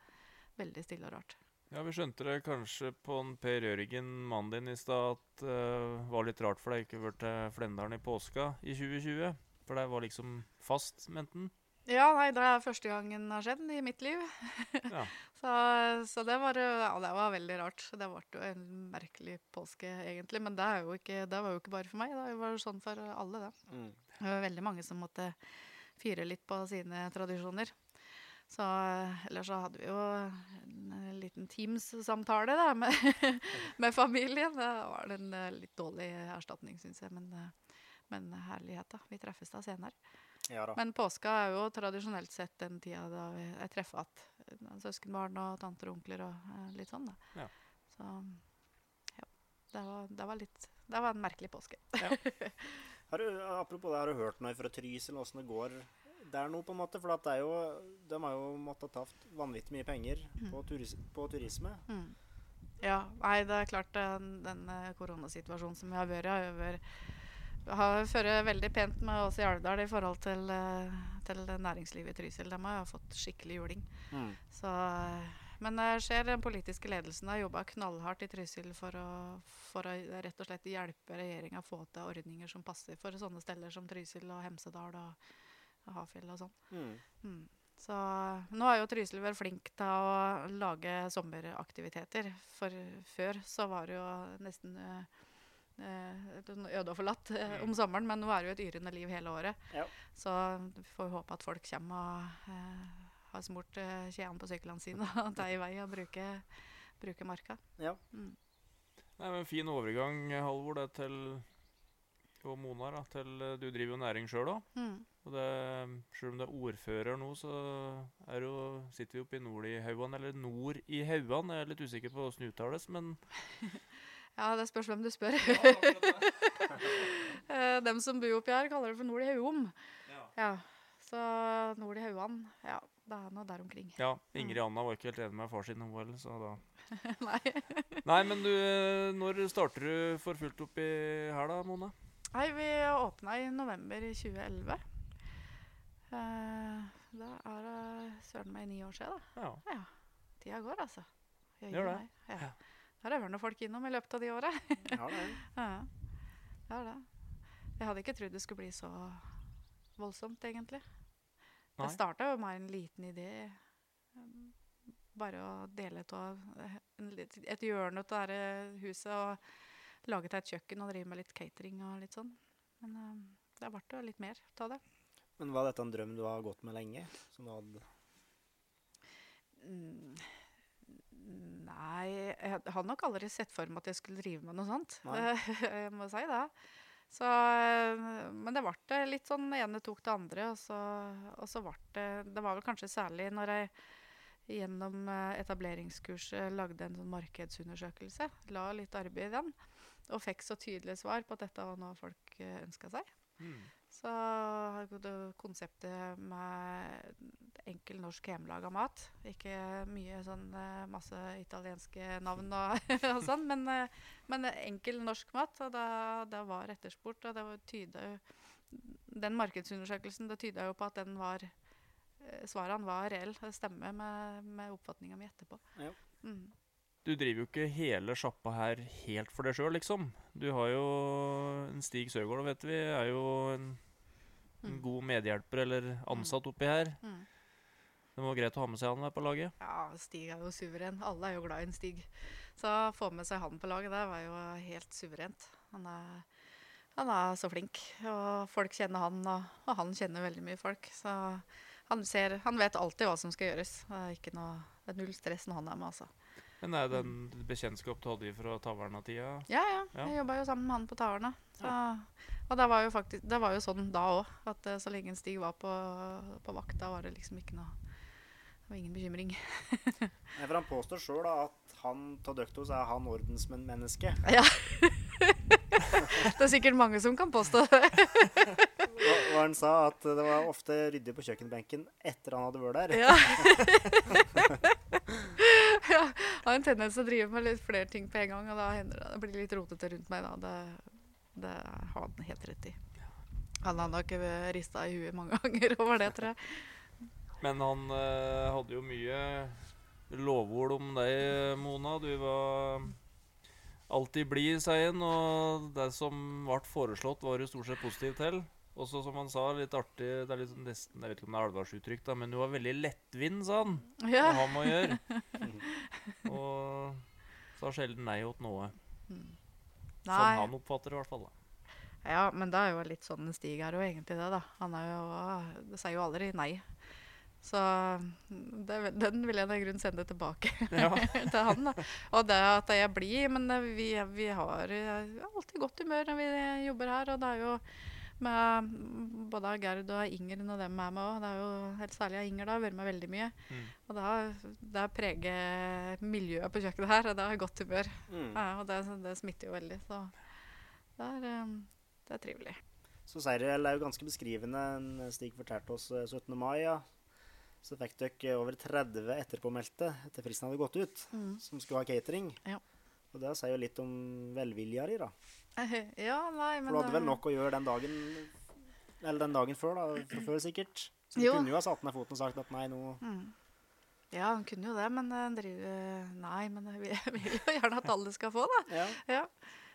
Veldig stille og rart. Ja, Vi skjønte det kanskje på en Per Jørgen, mannen din, i stad, at det var litt rart for deg ikke å være til Flendalen i påska i 2020. For det var liksom fast, mente han. Ja, nei, det er første gangen det har skjedd i mitt liv. Ja. så, så det var, ja, det var veldig rart. Det ble jo en merkelig påske, egentlig. Men det, ikke, det var jo ikke bare for meg. Det var jo sånn for alle, det. Mm. Det var veldig mange som måtte fyre litt på sine tradisjoner. Så ellers så hadde vi jo en eh, liten Teams-samtale da, med, med familien. Det var en eh, litt dårlig erstatning, syns jeg, men, eh, men herlighet, da. Vi treffes da senere. Ja. Men påska er jo tradisjonelt sett den tida da vi- jeg treffer igjen søskenbarn og tanter og onkler og eh, litt sånn, da. Ja. Så ja. Det var, det var litt Det var en merkelig påske. Har du, apropos det, har du hørt noe fra Trysil, åssen det går der nå, på en måte? For er jo, de har jo måttet ta vanvittig mye penger på, turis på turisme. Mm. Ja, nei, det er klart den, den eh, koronasituasjonen som vi har vært har vært har ført veldig pent med oss i Alvdal i forhold til, eh, til næringslivet i Trysil. De har fått skikkelig juling. Mm. Så, eh, men det skjer den politiske ledelsen har jobba knallhardt i Trysil for å, for å rett og slett hjelpe regjeringa å få til ordninger som passer for sånne steder som Trysil og Hemsedal og, og Hafjell og sånn. Mm. Mm. Så nå har jo Trysil vært flink til å lage sommeraktiviteter. For før så var det jo nesten eh, eh, sånn øde og forlatt eh, om sommeren, men nå er det jo et yrende liv hele året. Ja. Så vi får håpe at folk kommer og eh, har smurt eh, kjedene på syklene sine og tar i vei og bruker, bruker marka. Ja. Mm. Nei, men Fin overgang, Halvor, det til og Mona, da, til eh, du driver jo næring sjøl òg. Mm. Og det, selv om det er ordfører nå, så er jo, sitter vi oppe i nord i Haugan, eller nord i Haugan. Jeg er litt usikker på åssen det uttales, men Ja, det spørs hvem du spør. Eh, Dem som bor oppi her, kaller det for Nord i Hauom. Ja. Så Nord i Hauan, ja, det er noe der omkring. ja, Ingrid Anna var ikke helt enig med far sin om OL, så da Nei. Nei, men du, eh, når starter du for fullt oppi her da, Mona? Nei, vi åpna i november 2011. Uh, da er det søren meg ni år siden, da. Ja. Tida går, altså. Jeg Gjør det? meg. Ja. Der har vært noen folk innom i løpet av de åra. Ja, det er det. ja. Det er det. Jeg hadde ikke trodd det skulle bli så voldsomt, egentlig. Nei. Det starta jo med en liten idé. um, Bare å dele ut av et hjørne av dette huset og lage til et kjøkken og drive med litt catering og litt sånn. Men uh, det ble jo litt mer av det. Men var dette en drøm du har gått med lenge? Som du hadde Mm, Nei, jeg hadde nok aldri sett for meg at jeg skulle drive med noe sånt. Jeg må si det. Så, eh, men det ble litt sånn det ene tok det andre, og så, og så ble det Det var vel kanskje særlig når jeg gjennom eh, etableringskurset lagde en sånn markedsundersøkelse. La litt arbeid i den. Og fikk så tydelige svar på at dette var noe folk ønska seg. Mm. Så konseptet med enkel norsk hjemmelaga mat. Ikke mye sånn eh, masse italienske navn og, og sånn, men, eh, men enkel norsk mat. Og det, det var etterspurt. Og det var tyda jo Den markedsundersøkelsen det tyda jo på at den var eh, Svarene var reelle. Det stemmer med, med oppfatninga mi etterpå. Ja. Mm. Du driver jo ikke hele sjappa her helt for deg sjøl, liksom. Du har jo en Stig Søgaard, vet vi, er jo en, en Mm. god medhjelper eller ansatt oppi her. Det Det var greit å ha med seg han der på laget. Ja, Stig er jo suveren. Alle er jo glad i en Stig. Så å få med seg han på laget der var jo helt suverent. Han er, han er så flink, og folk kjenner han, og, og han kjenner veldig mye folk. Så han, ser, han vet alltid hva som skal gjøres. Det er, ikke noe, det er null stress når han er med, altså. Men er det en bekjentskap du hadde fra taverna-tida? Ja, ja. Ja. Jeg jobba jo sammen med han på Taverna. Så, og det var jo faktisk Det var jo sånn da òg, at eh, så lenge Stig var på, på vakt, da var det liksom ikke noe Det var ingen bekymring. Nei, for Han påstår sjøl at han av dere to så er han ordensmenneske. Ja. det er sikkert mange som kan påstå det. Og han sa at det var ofte ryddig på kjøkkenbenken etter han hadde vært der. Ja. Jeg har en tendens til å drive med litt flere ting på en gang, og da hender det det blir litt rotete rundt meg. Da. Det, det har han helt rett i. Han har nok rista i huet mange ganger over det, tror jeg. Men han eh, hadde jo mye lovord om deg, Mona. Du var alltid blid, sa han. Og det som ble foreslått, var du stort sett positiv til. Også som han sa, litt artig Det er litt sånn nesten, Jeg vet ikke om det er alvorsuttrykk, da, men du var veldig lettvint, sa han. Ja. Å han må gjøre. Og sa sjelden nei til noe. Som Nei. han oppfatter det, i hvert fall. da. Ja, men det er jo litt sånn Stig er jo egentlig det, da. Han er jo Det sier jo aldri nei. Så det, den vil jeg i grunnen sende tilbake Ja. til han. da. Og det at jeg blir Men vi, vi har eh, alltid godt humør når vi jobber her. Og det er jo med både Gerd og Inger når dem er med òg. Det er jo helt særlig av Inger da, har vært med veldig mye. Mm. Og det har, det har preget miljøet på kjøkkenet her, og det har godt humør. Mm. Ja, og det, det smitter jo veldig. Så det er, eh, det er trivelig. Så Seriel er jo ganske beskrivende. Stig fortalte oss eh, 17. mai, ja. Så fikk dere over 30 etterpåmeldte etter fristen hadde gått ut, Mm. som skulle ha catering. Ja. Og det sier jo litt om velvilja di, da. Ja, nei, men For du hadde vel eh, nok å gjøre den dagen Eller den dagen før, da. Fra før, sikkert. Så du Jo. kunne jo ha satt ned foten og sagt at nei, nå Mm. Ja, han kunne jo det, men eh, han driver Nei, men jeg vil, jo gjerne at alle skal få, da. Ja. Ja.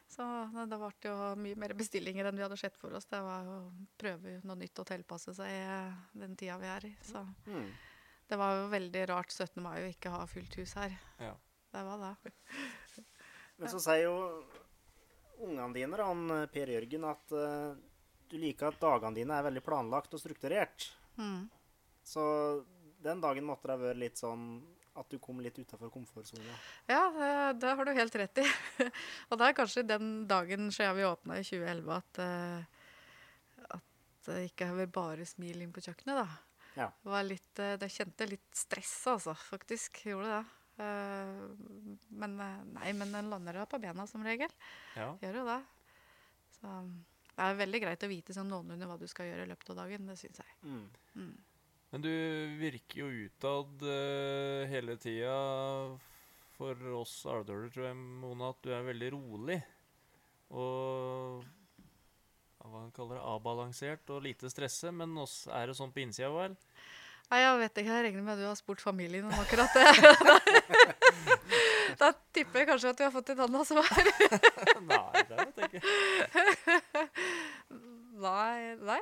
Så det det ble jo mye mer bestillinger enn vi hadde sett for oss. Det var jo å prøve noe nytt og tilpasse seg eh, den tida vi er i. Så Mm. Det var jo veldig rart 17. mai å ikke ha fullt hus her. Ja. Det var det. Men så sier jo ungene dine, da, han eh, Per Jørgen, at eh, du liker at dagene dine er veldig planlagt og strukturert. Mm. Så den dagen måtte det ha vært litt sånn at du kom litt utafor komfortsona. Ja, det, det har du helt rett i. og det er kanskje den dagen siden vi åpna i 2011 at, eh, at det ikke har vært bare smil inn på kjøkkenet, da. Ja. Det, var litt, det kjente litt stress, altså, faktisk. Gjorde det. Eh, men eh, nei, men den lander da på bena som regel. Ja. Gjør jo det. Så det er veldig greit å vite sånn noenlunde hva du skal gjøre i løpet av dagen. Det syns jeg. Mm. Mm. Men du virker jo utad uh, hele tida for oss alvdøler, tror jeg, Mona, at du er veldig rolig. Og hva man kaller det, avbalansert og lite stresse. Men oss er det sånn på innsida, vel? Nei, jeg vet ikke. Jeg regner med at du har spurt familien om akkurat det. da tipper jeg kanskje at du har fått et annet svar. Nei, det vet jeg ikke. Nei, nei.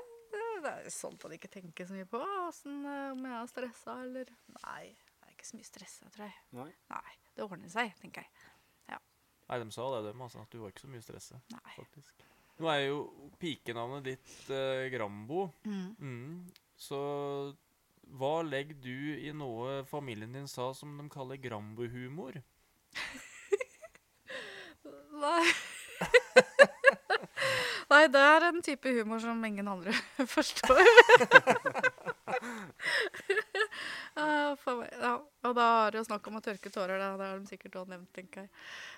Det er sånt man ikke tenker så mye på. Åssen, eh, om jeg er stressa, eller Nei, det er ikke så mye stressa, tror jeg. Nei. Nei, det ordner seg, tenker jeg. Nei, de sa det, dem, altså. At du var ikke så mye stressa, faktisk. Nå er jo pikenavnet ditt eh, Grambo. Mm. Mm. Så hva legger du i noe familien din sa som de kaller Grambo-humor? Nei. Nei, det er en type humor som ingen andre forstår. Ja. Og da er det jo snakk om å tørke tårer. Det har de sikkert også nevnt, tenker jeg.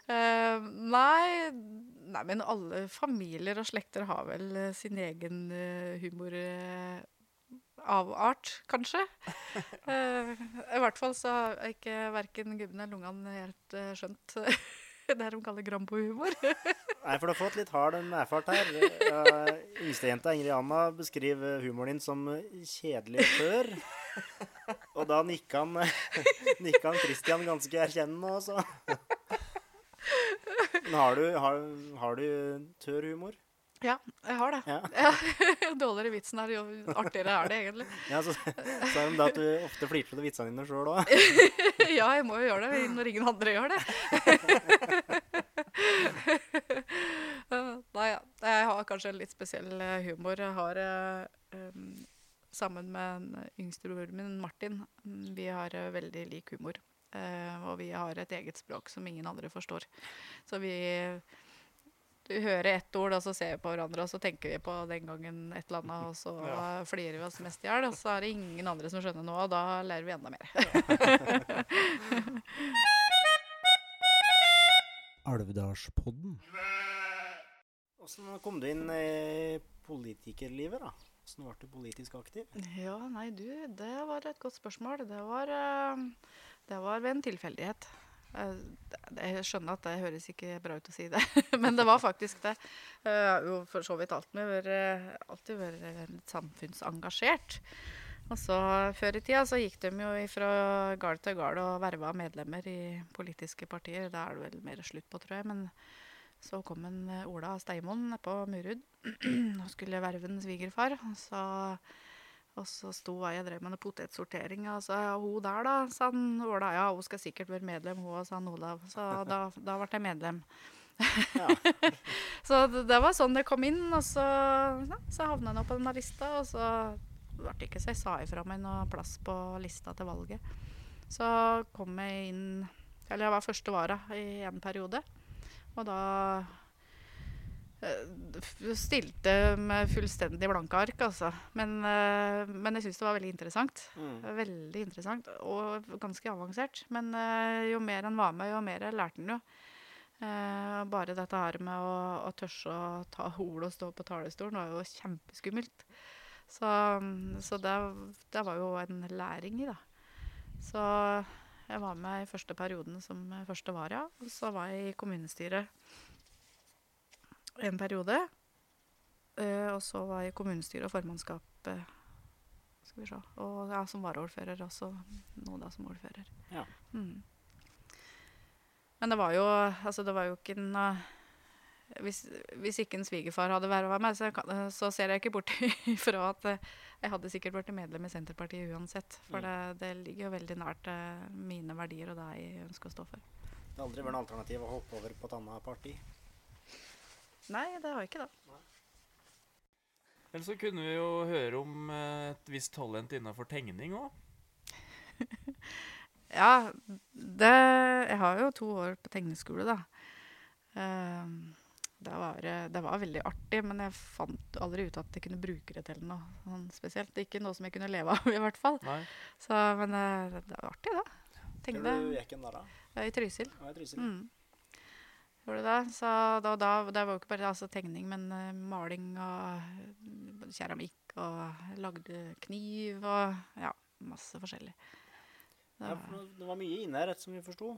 Uh, nei, nei, men alle familier og slekter har vel eh, sin egen uh, humor. eh, avart, kanskje. uh, I hvert fall så har ikke verken gubbene eller lungene helt uh, skjønt det de kaller Grambo-humor. Nei, for du har fått litt hard erfart her. Uh, Yngstejenta Ingrid Anna beskriver humoren din som eh, kjedelig før. Og da nikka han, nikka han Christian ganske erkjennende også. Men har du, har, har du tørr humor? Ja, jeg har det. Ja. Ja. Dårligere vitsen er jo artigere er det egentlig. ja så sa de da at du ofte flirter til vitsene dine sjøl òg. Ja, jeg må jo gjøre det når ingen andre gjør det. Nei, ja. Jeg har kanskje en litt spesiell eh, humor. Jeg har um, sammen med yngstebroren yngste broren min, Martin, mm, vi har eh, veldig lik humor. Uh, og vi har et eget språk som ingen andre forstår. Så vi du hører ett ord, og så ser vi på hverandre, og så tenker vi på den gangen et eller annet, og så Ja. flirer vi oss mest i hjel, og så er det ingen andre som skjønner noe, og da lærer vi enda mer. Alvdalspodden. Åssen kom du inn i politikerlivet, da? Åssen ble du politisk aktiv? Ja, nei, du, det var et godt spørsmål. Det var, eh, det var ved en tilfeldighet. Eh, Jeg skjønner at det høres ikke bra ut å si det, men det var faktisk det. Jeg har jo for så vidt alltid vært, eh, alltid vært samfunnsengasjert. Og så Før i tida så gikk de jo fra gard til gard og verva medlemmer i politiske partier. Da er det vel mer slutt på, tror jeg. Men så kom en eh, Ola Steimoen på Murud og skulle verve en svigerfar. Og så, og så sto jeg jeg drev med noe potetsortering. Og så ja, hun der, da, sa han Ola. Ja, hun skal sikkert være medlem, hun òg, sa han Olav. Så da, da ble jeg medlem. Ja. Så det, det var sånn det kom inn, og så, ja, så havna jeg nå på denne lista. Og så ble det ikke så jeg sa ifra meg noe plass på lista til valget. Så kom jeg inn Eller jeg var første vara i en periode. Og da stilte med fullstendig blanke ark, altså. Men, eh, men jeg syns det var veldig interessant. Mm. Veldig interessant og ganske avansert. Men eh, jo mer en var med, jo mer lærte en jo. Eh, bare dette her med å, å tørre å ta ordet og stå på talerstolen var jo kjempeskummelt. Så, så det, det var jo en læring i, da. Så jeg var med i første perioden som første vara, og så var jeg i kommunestyret en periode. Uh, og så var jeg i kommunestyret og formannskap eh, skal vi se. Og ja, som varaordfører også. Nå da som ordfører. Ja. Mm. Men det var jo Altså, det var jo ikke en uh, hvis, hvis ikke en svigerfar hadde vært meg, så, kan, så ser jeg ikke bort ifra at eh, jeg hadde sikkert blitt medlem i Senterpartiet uansett. For Mm. det, det ligger jo veldig nært eh, mine verdier og det jeg ønsker å stå for. Det har aldri vært noe alternativ å hoppe over på et annet parti. Nei, det har jeg ikke, da. Eller så kunne vi jo høre om eh, et visst talent innafor tegning òg. Ja, det Jeg har jo to år på tegneskole, da. Ehm, det, var, det var veldig artig, men jeg fant aldri ut at jeg kunne bruke det til noe sånn spesielt. Ikke noe som jeg kunne leve av, i hvert fall. Nei. Så, men eh, det var artig, da. Hvor Tegne du gikk hen da, da? i Trysil. Ja, i Trysil. Mm. Gjorde det. Så da, da, det var jo ikke bare altså, tegning, men uh, maling og keramikk og lagde kniv og ja, masse forskjellig. Det Ja, var- for det var mye inne her, som vi forsto.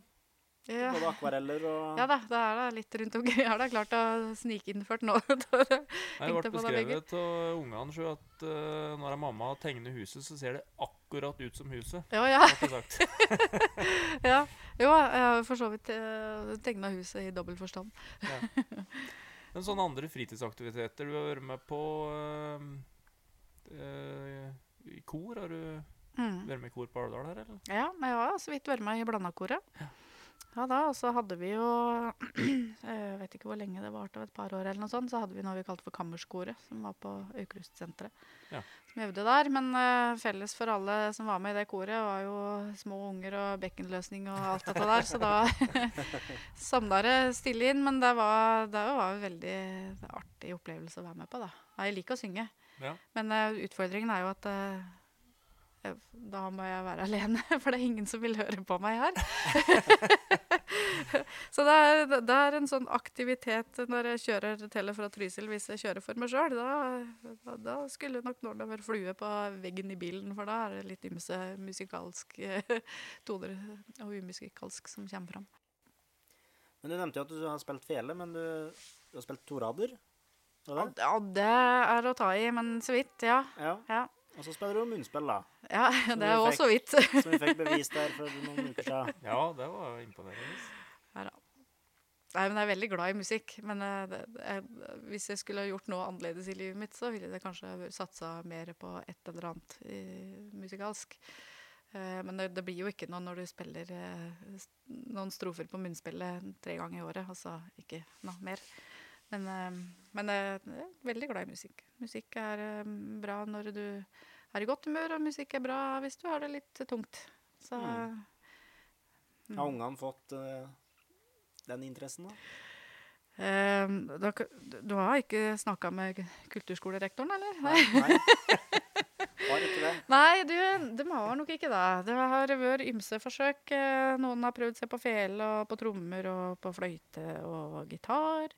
Ja. Både akvareller og Ja da, det er da litt rundt omkring. Jeg har da klart å snike nå. Det ble det, begge. beskrevet av ungene sjøl at uh, når mamma tegner huset, så ser det akkurat ut som huset. ja, ja, sagt. ja. Jo, jeg har for så vidt uh, tegna huset i dobbel forstand. ja. Men sånne andre fritidsaktiviteter du har vært med på uh, uh, I kor? Har du Mm. vært med i kor på Alvdal her, eller? Ja, jeg har så vidt vært med i Blandakoret. Ja da, og så hadde vi jo Jeg vet ikke hvor lenge det varte, et par år eller noe sånt. Så hadde vi noe vi kalte for Kammerskoret, som var på Aukrustsenteret. Ja. Som øvde der. Men uh, felles for alle som var med i det koret, var jo små unger og bekkenløsning og alt dette der. Så da samla det stille inn. Men det var, det var en veldig artig opplevelse å være med på, da. Jeg liker å synge. Ja. Men uh, utfordringen er jo at eh, jeg- da må jeg være alene, for det er ingen som vil høre på meg her. så det er, det er en sånn aktivitet når jeg kjører til og fra Trysil, hvis jeg kjører for meg sjøl. Da, da, da skulle nok Norda være flue på veggen i bilen, for da er det litt ymse musikalske toner og umusikalsk som kommer fram. Men du nevnte jo at du har spilt fele, men du, du har spilt to rader? Ja, det er å ta i, men så vidt, ja. Ja. Ja, Og så spiller du munnspill, da. ja det er òg så vidt. Som vi fikk bevist der for noen uker siden. Ja, det var imponerende. Nei. Nei, men jeg er veldig glad i musikk. Men eh, det, det, jeg, hvis jeg skulle gjort noe annerledes i livet mitt, så ville det kanskje satsa mer på et eller annet i, musikalsk. Eh, men det, det blir jo ikke noe når du spiller eh, noen strofer på munnspillet tre ganger i året. Altså ikke noe mer. Men, eh, men eh, jeg er veldig glad i musikk. Musikk er eh, bra når du er i godt humør, og musikk er bra hvis du har det litt tungt. Så Mm. mm. Har ungene fått uh, den interessen, da? Eh, da, du har ikke snakka med kulturskolerektoren, eller? Nei. nei. Har ikke det. Nei, du, de har nok ikke det. Det har vært ymse forsøk. Noen har prøvd seg på fele og på trommer og på fløyte og gitar.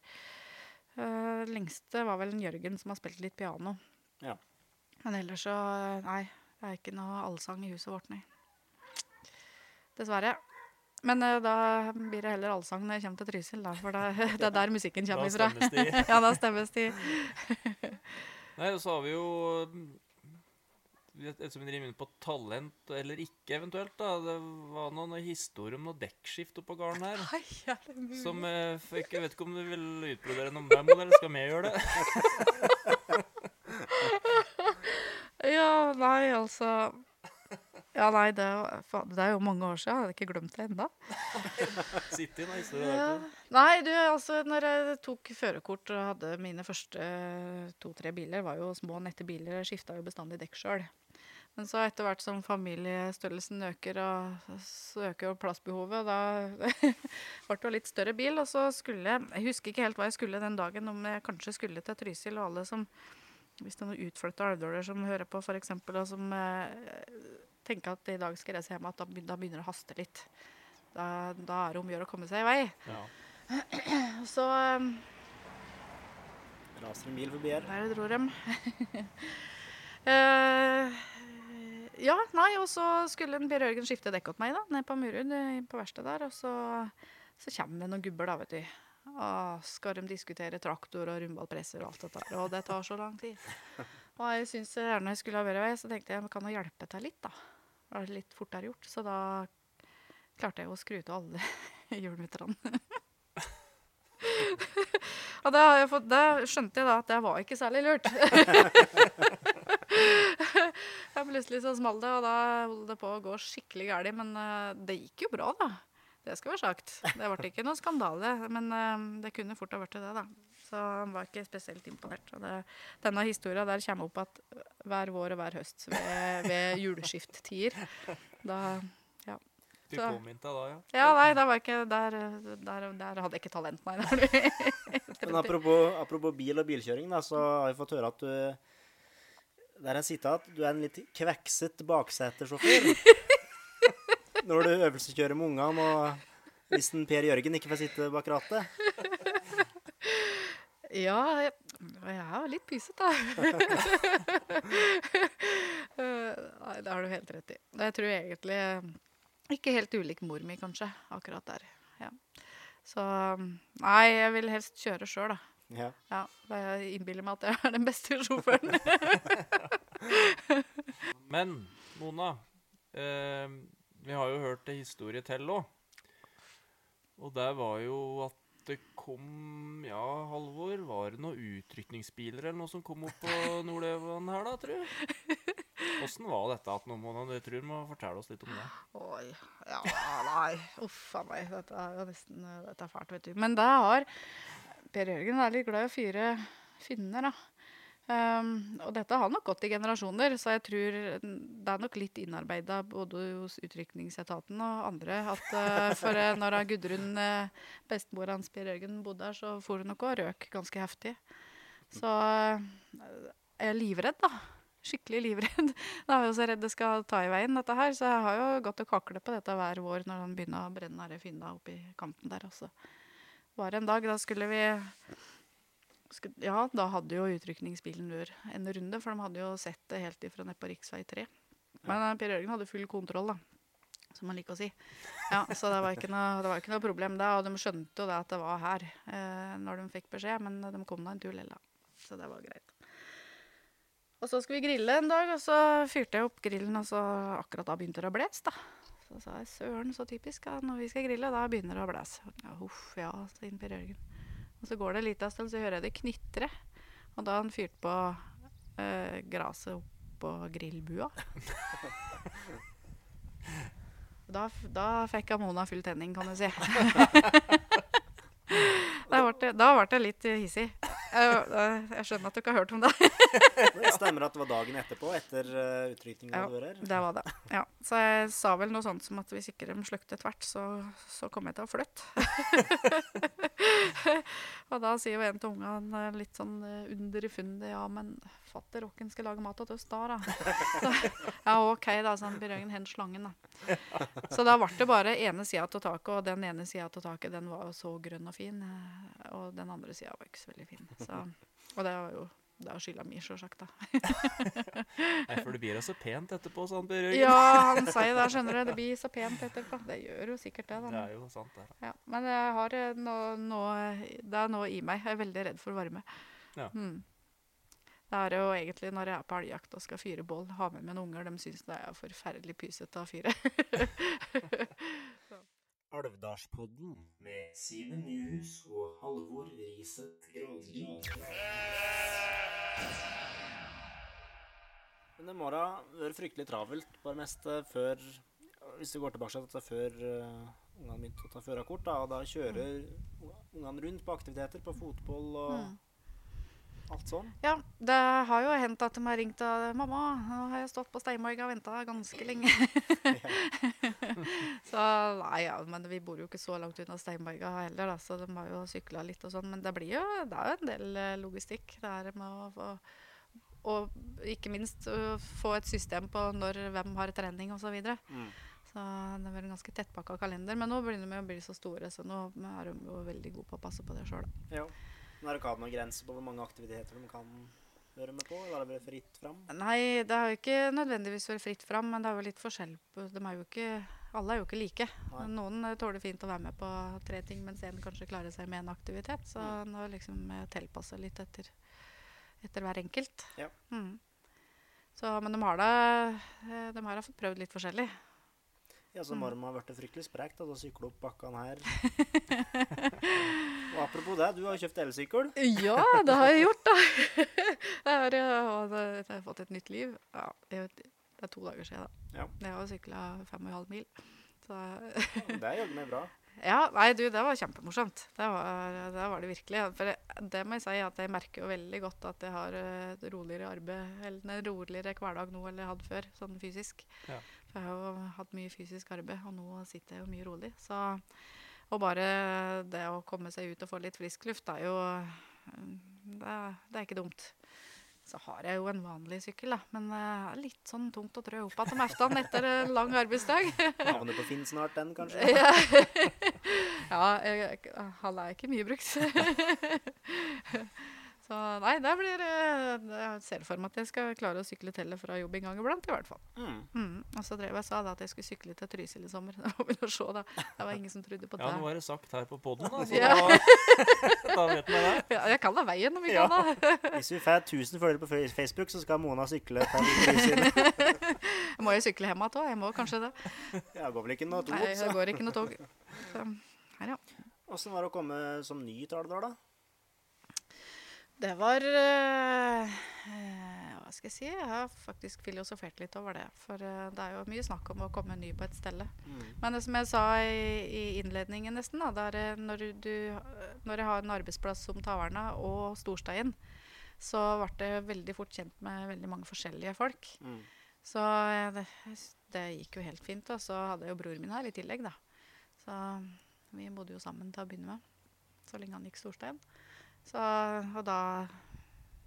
Eh, lengste var vel en Jørgen som har spilt litt piano. Ja. Men ellers så Nei, det er ikke noe allsang i huset vårt, nei. Dessverre. Men uh, da blir det heller allsang når jeg kommer til Trysil, da, for det, det er der musikken kommer ifra. ja, da stemmes de. Nei, så har vi jo et, et som vi driver inn på talent eller ikke, eventuelt. da. Det var noen historier om noe dekkskift oppå gården her. Nei, ja, det er mulig? Som eh, fikk, Jeg vet ikke om du vil utbrodere noe demo, eller skal vi gjøre det? Ja, nei, altså Ja, nei, det, er- faen, det er jo mange år siden. Jeg hadde ikke glemt det ennå. Sitte i noen historier. Nei, du, altså, når jeg tok førerkort og hadde mine første to-tre biler, var jo små, nette biler, skifta jo bestandig dekk sjøl. Men så etter hvert som familiestørrelsen øker, og så øker jo plassbehovet, og da ble det jo litt større bil. Og så skulle jeg husker ikke helt hva jeg skulle den dagen, om jeg kanskje skulle til Trysil, og alle som Hvis det er noen utflytta alvdåler som hører på, f.eks., og som eh, tenker at i dag skal jeg reise hjem, at da da begynner det å haste litt. Da, da er det om å gjøre å komme seg i vei. Ja. Så um, Raser en bil forbi her. der dro dem. Eh, ja, nei, og så skulle en Per Jørgen skifte dekk opp meg, da, ned på Murud, eh, på verkstedet der. Og så, så kommer det noen gubber, da, vet du. Og skal de diskutere traktor og rundballpresser og alt dette der. Og det tar så lang tid. Og jeg syns gjerne jeg skulle ha vært vei, så tenkte jeg kan jo hjelpe til litt, da. Det var litt fortere gjort. Så da klarte jeg å skru ut alle hjulmutterne. Og det, fått, det skjønte jeg da at det var ikke særlig lurt. ja, plutselig så smalt det, og da holdt det på å gå skikkelig galt. Men uh, det gikk jo bra, da. Det skal være sagt. Det ble ikke noe skandale, men uh, det kunne fort ha blitt det, da. Så han var ikke spesielt imponert. Og det, denne historia der kommer opp at hver vår og hver høst ved, ved juleskifttider. Da Du påminte deg da, ja. Ja, nei, da var ikke der, der, der hadde jeg ikke talent, nei. Men apropos, apropos bil og bilkjøring, da, så har vi fått høre at du Det er en sitat. Du er en litt kvekset baksetersjåfør. Når du øvelseskjører med ungene, og hvis en Per Jørgen ikke får sitte bak rattet. Ja, jeg, jeg er litt pysete, da. Eh, det har du helt rett i. Jeg tror egentlig ikke helt ulik mor mi, kanskje, akkurat der. Ja. Så nei, jeg vil helst kjøre sjøl, da. Ja. Ja, jeg innbiller meg at jeg er den beste sjåføren. Men Mona, eh, vi har jo hørt en historie til òg. Og det var jo at det kom Ja, Halvor, var det noen utrykningsbiler eller noe som kom opp på Nordøvan her, da, tror du? Åssen var dette at Mona? du tror må fortelle oss litt om det. Oi. Ja, nei. Uff a meg. Dette er jo nesten Dette er fælt, vet du. Men det har Per Jørgen er litt glad i å fyre finner, da. Um, og dette har nok gått i generasjoner, så jeg tror det er nok litt innarbeida både hos utrykningsetaten og andre at uh, for uh, når Gudrun, uh, bestemor hans Per Jørgen, bodde her, så for hun nok og røk ganske heftig. Så uh, jeg er livredd, da. Skikkelig livredd. Da er jeg jo så redd det skal ta i veien, dette her. Så jeg har jo gått og kaklet på dette hver vår når han begynner å brenne her finna oppi kanten der. Og så var det en dag, da skulle vi skulle, Ja, da hadde jo utrykningsbilen vår en runde, for de hadde jo sett det helt ifra nede på rv. 3. Men ja. Per Jørgen hadde full kontroll, da. Som man liker å si. Ja, Så det var ikke noe, det var ikke noe problem, da, Og de skjønte jo det at det var her eh, når de fikk beskjed, men de kom da en tur likevel. Så det var greit. Og så skulle vi grille en dag, og så fyrte jeg opp grillen, og så akkurat da begynte det å blæse, da. Så sa jeg søren, så typisk, ja, når vi skal grille, da begynner det å blæse. Ja, huff, ja, sa. Og så går det en liten stund, så hører jeg det knitre. Og da har han fyrt på eh, gresset oppå grillbua. Da, da fikk Mona full tenning, kan du si. da ble det litt hissig. Jeg, jeg skjønner at du ikke har hørt om det. Det stemmer at det var dagen etterpå, etter uh, utrykningen Ja. her. Det var det. Ja. Så jeg sa vel noe sånt som at hvis ikke de slukte tvert, så, så kom jeg til å flytte. og da sier jo en til ungene eh, litt sånn underfundig under i fundet Ja, men fatter rocken skal lage mat til oss da, da. Så, ja, OK, da, han Per Jørgen. Slangen, da. Så da ble det bare ene sida av taket, og den ene sida av taket den var jo så grønn og fin. eh, Og den andre sida var ikke så veldig fin. Så, og det var jo det er skylda mi, sjølsagt. Nei, for det blir da så pent etterpå, sa han Per Jørgen. Ja, han sier det, skjønner du. Det blir så pent etterpå. Det gjør jo sikkert det. Da. Det er jo sant, det. Ja, men jeg har eh, noe, noe, det er noe i meg. Jeg er veldig redd for varme. Ja. Mm. Det er jo egentlig når jeg er på elgjakt og skal fyre bål, ha med meg noen unger, de syns det er forferdelig pysete å fyre. Alvdalspodden med Simen Nyhus og Halvor Riset Granvik. Denne morgenen har vært fryktelig travelt på det meste før Hvis vi går tilbake til før uh, ungene begynte å ta førerkort, da, og da kjører ungene rundt på aktiviteter, på fotball og Mm. Alt sånn. Ja, det har jo hendt at de har ringt og 'Mamma, nå har jeg stått på Steinborg og venta ganske lenge'. så nei, ja, men vi bor jo ikke så langt unna Steinmarga heller, da, så de har jo sykla litt og sånn. Men det blir jo det er jo en del eh, logistikk. Det er med å få Og ikke minst få et system på når hvem har trening osv. Så, videre. Mm. så det er vel en ganske tettpakka kalender. Men nå begynner de å bli så store, så nå er de jo veldig gode på å passe på det sjøl. Men har dere hatt noen grenser på hvor mange aktiviteter de kan være med på? Eller har det fritt fram? Nei, det har jo ikke nødvendigvis vært fritt fram, men det er jo litt forskjell på De er jo ikke Alle er jo ikke like. Nei. Noen eh, tåler fint å være med på tre ting, mens en kanskje klarer seg med en aktivitet. Så Mm. en har liksom eh, tilpassa litt etter, etter hver enkelt. Ja. Mm. Så, men de har da eh, De har da fått prøvd litt forskjellig. Ja, så Mm. må de ha blitt fryktelig sprekt da, å sykle opp bakkene her. Og apropos det, du har jo kjøpt elsykkel. Ja, det har jeg gjort, da. Det er, eh, og jeg har fått et nytt liv. Ja, det er det er to dager siden, da. Ja. Jeg har sykla fem og en halv mil. Så Det er jaggu meg bra. Ja, nei, du, det var kjempemorsomt. Det var det, var det virkelig. For det, det må jeg si at jeg merker jo veldig godt at jeg har eh, et roligere arbeid, eller en roligere hverdag nå enn jeg hadde før, sånn fysisk. Ja. For jeg har jo hatt mye fysisk arbeid, og nå sitter jeg jo mye rolig. Så, og bare det å komme seg ut og få litt frisk luft, det er jo eh, det, er- det er ikke dumt. Så har jeg jo en vanlig sykkel, da. Men det det er litt sånn tungt å trø opp igjen om eftan etter en lang arbeidsdag. Havner på Finn snart, den, kanskje. Ja, ja jeg, halv er ikke mye brukt. Så nei, det blir eh, Jeg ser for meg at jeg skal klare å sykle til og fra jobb en gang iblant, i hvert fall. Mm. Mm. Og så drev jeg sa da at jeg skulle sykle til Trysil i sommer. Det var, se, da. Det var ingen som trodde på det. Ja, nå er det sagt her på poden, da. Så Ja. da, da vet vi det. Ja, jeg kan da veien om vi Ja. kan da. Hvis vi får 1000 følgere på Facebook, så skal Mona sykle til Trysil. Jeg må jo sykle hjem igjen òg. Jeg må kanskje det. Ja, går vel ikke noe tog? Nei, det går ikke noe tog. Så, her, ja. Åssen var det å komme som ny Taldal, da? Det var eh, Hva skal jeg si? Jeg har faktisk filosofert litt over det. For eh, det er jo mye snakk om å komme ny på et stelle. Mm. Men det som jeg sa i, i innledningen nesten, da, det er eh, når, du, når jeg har en arbeidsplass som Taverna og Storstein, så ble jeg veldig fort kjent med veldig mange forskjellige folk. Mm. Så det, det gikk jo helt fint. Og så hadde jeg jo broren min her i tillegg, da. Så vi bodde jo sammen til å begynne med, så lenge han gikk Storstein. Så, og da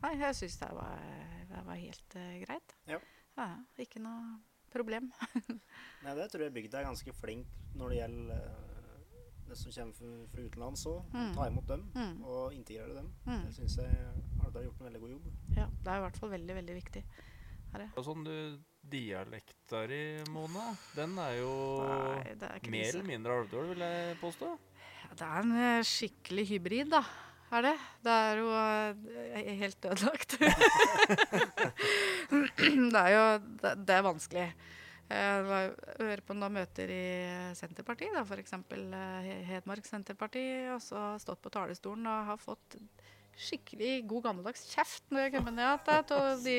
Nei, jeg syns det var, det var helt uh, greit. Ja. Ja, ikke noe problem. Nei, det tror jeg bygda er ganske flink når det gjelder uh, det som kommer fra, utenlands òg. Mm. Ta imot dem Mm. og integrere dem. Mm. Det syns jeg Alvdal har gjort en veldig god jobb. Ja, det er i hvert fall veldig, veldig viktig. Og sånn du dialekter i, Mona, den er jo Nei, er mer eller mindre Alvdal, vil jeg påstå. Ja, det er en eh, skikkelig hybrid, da. Er det? Det er jo eh, helt ødelagt. det er jo det, det er vanskelig. Jeg var- hører på noen møter i Senterpartiet, da, f.eks. Hedmark Senterparti, og så har jeg stått på talerstolen og har fått skikkelig god gammeldags kjeft når jeg kommer ned til de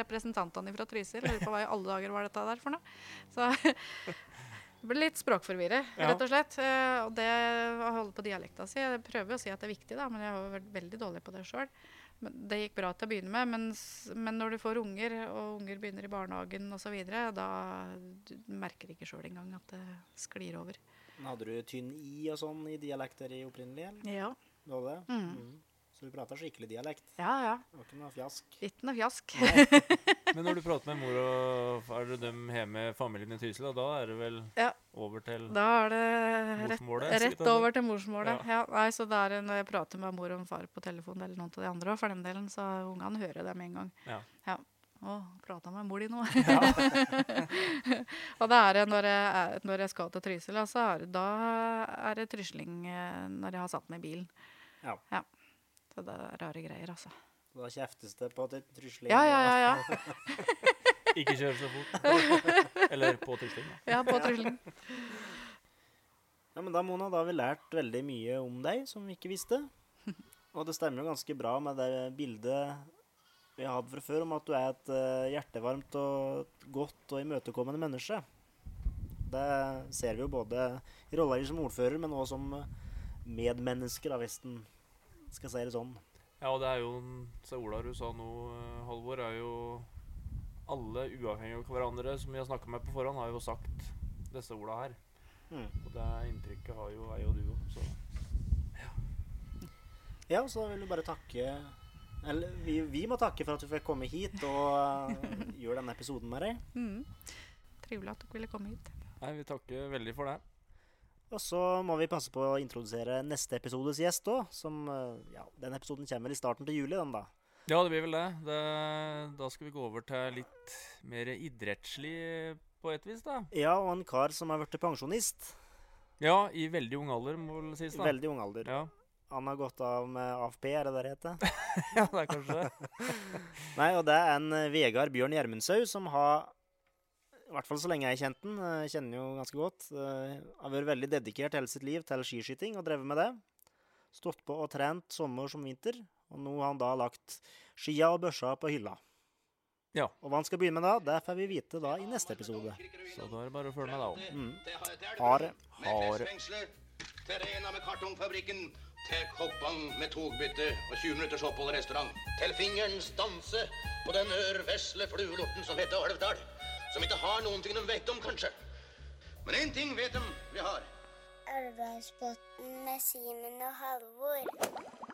representantene fra Trysil. Lurer på hva i alle dager var dette der for noe. Så det ble litt språkforvirret, Ja. rett og slett. Eh, Og det å holde på dialekta si Jeg prøver å si at det er viktig, da, men jeg har vært veldig dårlig på det sjøl. Det gikk bra til å begynne med, men, men når du får unger, og unger begynner i barnehagen osv., da du merker ikke sjøl engang at det sklir over. Hadde du tynn i og sånn i dialekter i opprinnelig? eller? Ja. Du hadde det? Mm. Mm. Så du prater skikkelig dialekt? Ja, ja. Det var ikke noe fjask? Ikke noe fjask. Men når du prater med mor og er det dem hjemme, familien i Trysil, da, da er det vel Ja. over til Da er det rett, morsmålet? rett over til morsmålet. Ja. Ja. nei, så det er når jeg prater med mor og far på telefon, eller noen av de andre òg, for den delen, så ungene hører det med en gang. Ja. ja. Å, prata med mor di nå. og det er det når jeg, når jeg skal til Trysil, er det, da er det trysling eh, når jeg har satt meg i bilen. Ja. Ja. Så det er rare greier, altså. Så da kjeftes det på til trysling? Ja, ja, ja. ja. Ikke kjør så fort. Eller på trusling, da. ja på trusling. Ja, men da, Mona, da har vi lært veldig mye om deg som vi ikke visste. Og det stemmer jo ganske bra med det bildet vi har hatt fra før om at du er et eh, hjertevarmt og godt og imøtekommende menneske. Det ser vi jo både i rolla di som ordfører, men også som medmennesker, da, hvis en skal jeg si det sånn. Ja, og det er jo Se, Ola du sa nå, eh, Halvor, er jo alle uavhengig av hverandre som vi har snakka med på forhånd, har jo sagt disse orda her. Mm. Og det inntrykket har jo jeg og du òg, så Ja, så vil du bare takke Eller vi, vi må takke for at du fikk komme hit og eh, gjøre denne episoden med deg. Mm. Trivelig at dere ville komme hit. Nei, vi takker veldig for det. Og så må vi passe på å introdusere neste episodes gjest òg. Som eh, Ja, den episoden kommer vel i starten til juli, den, da. Ja, det blir vel det. det. Da skal vi gå over til litt mer idrettslig på et vis, da. Ja, og en kar som har blitt pensjonist. Ja, i veldig ung alder, må vel sies, I da. veldig ung alder. Ja. Han har gått av med AFP, er det det det heter? ja, det er kanskje det. Nei, og det er en Vegard Bjørn Gjermundshaug som har I hvert fall så lenge jeg har kjent den, Jeg kjenner jo ganske godt, Jeg har vært veldig dedikert hele sitt liv til skiskyting og drevet med det. Stått på og trent sommer som vinter, og nå har han da lagt skia og børsa på hylla. Ja. Og hva han skal begynne med da, det får vi vite da i neste episode. Så da er det bare å følge med, da òg. Mm. Ha det. Ha det. Til Rena med kartongfabrikken. Til Koppang med togbytte og 20 minutters opphold i restaurant. Til fingerens danse på den ørvesle fluelorten som heter Alvdal. Som ikke har noen ting de vet om, kanskje. Men én ting vet de vi har. Elvasbotn med Simen og Halvor.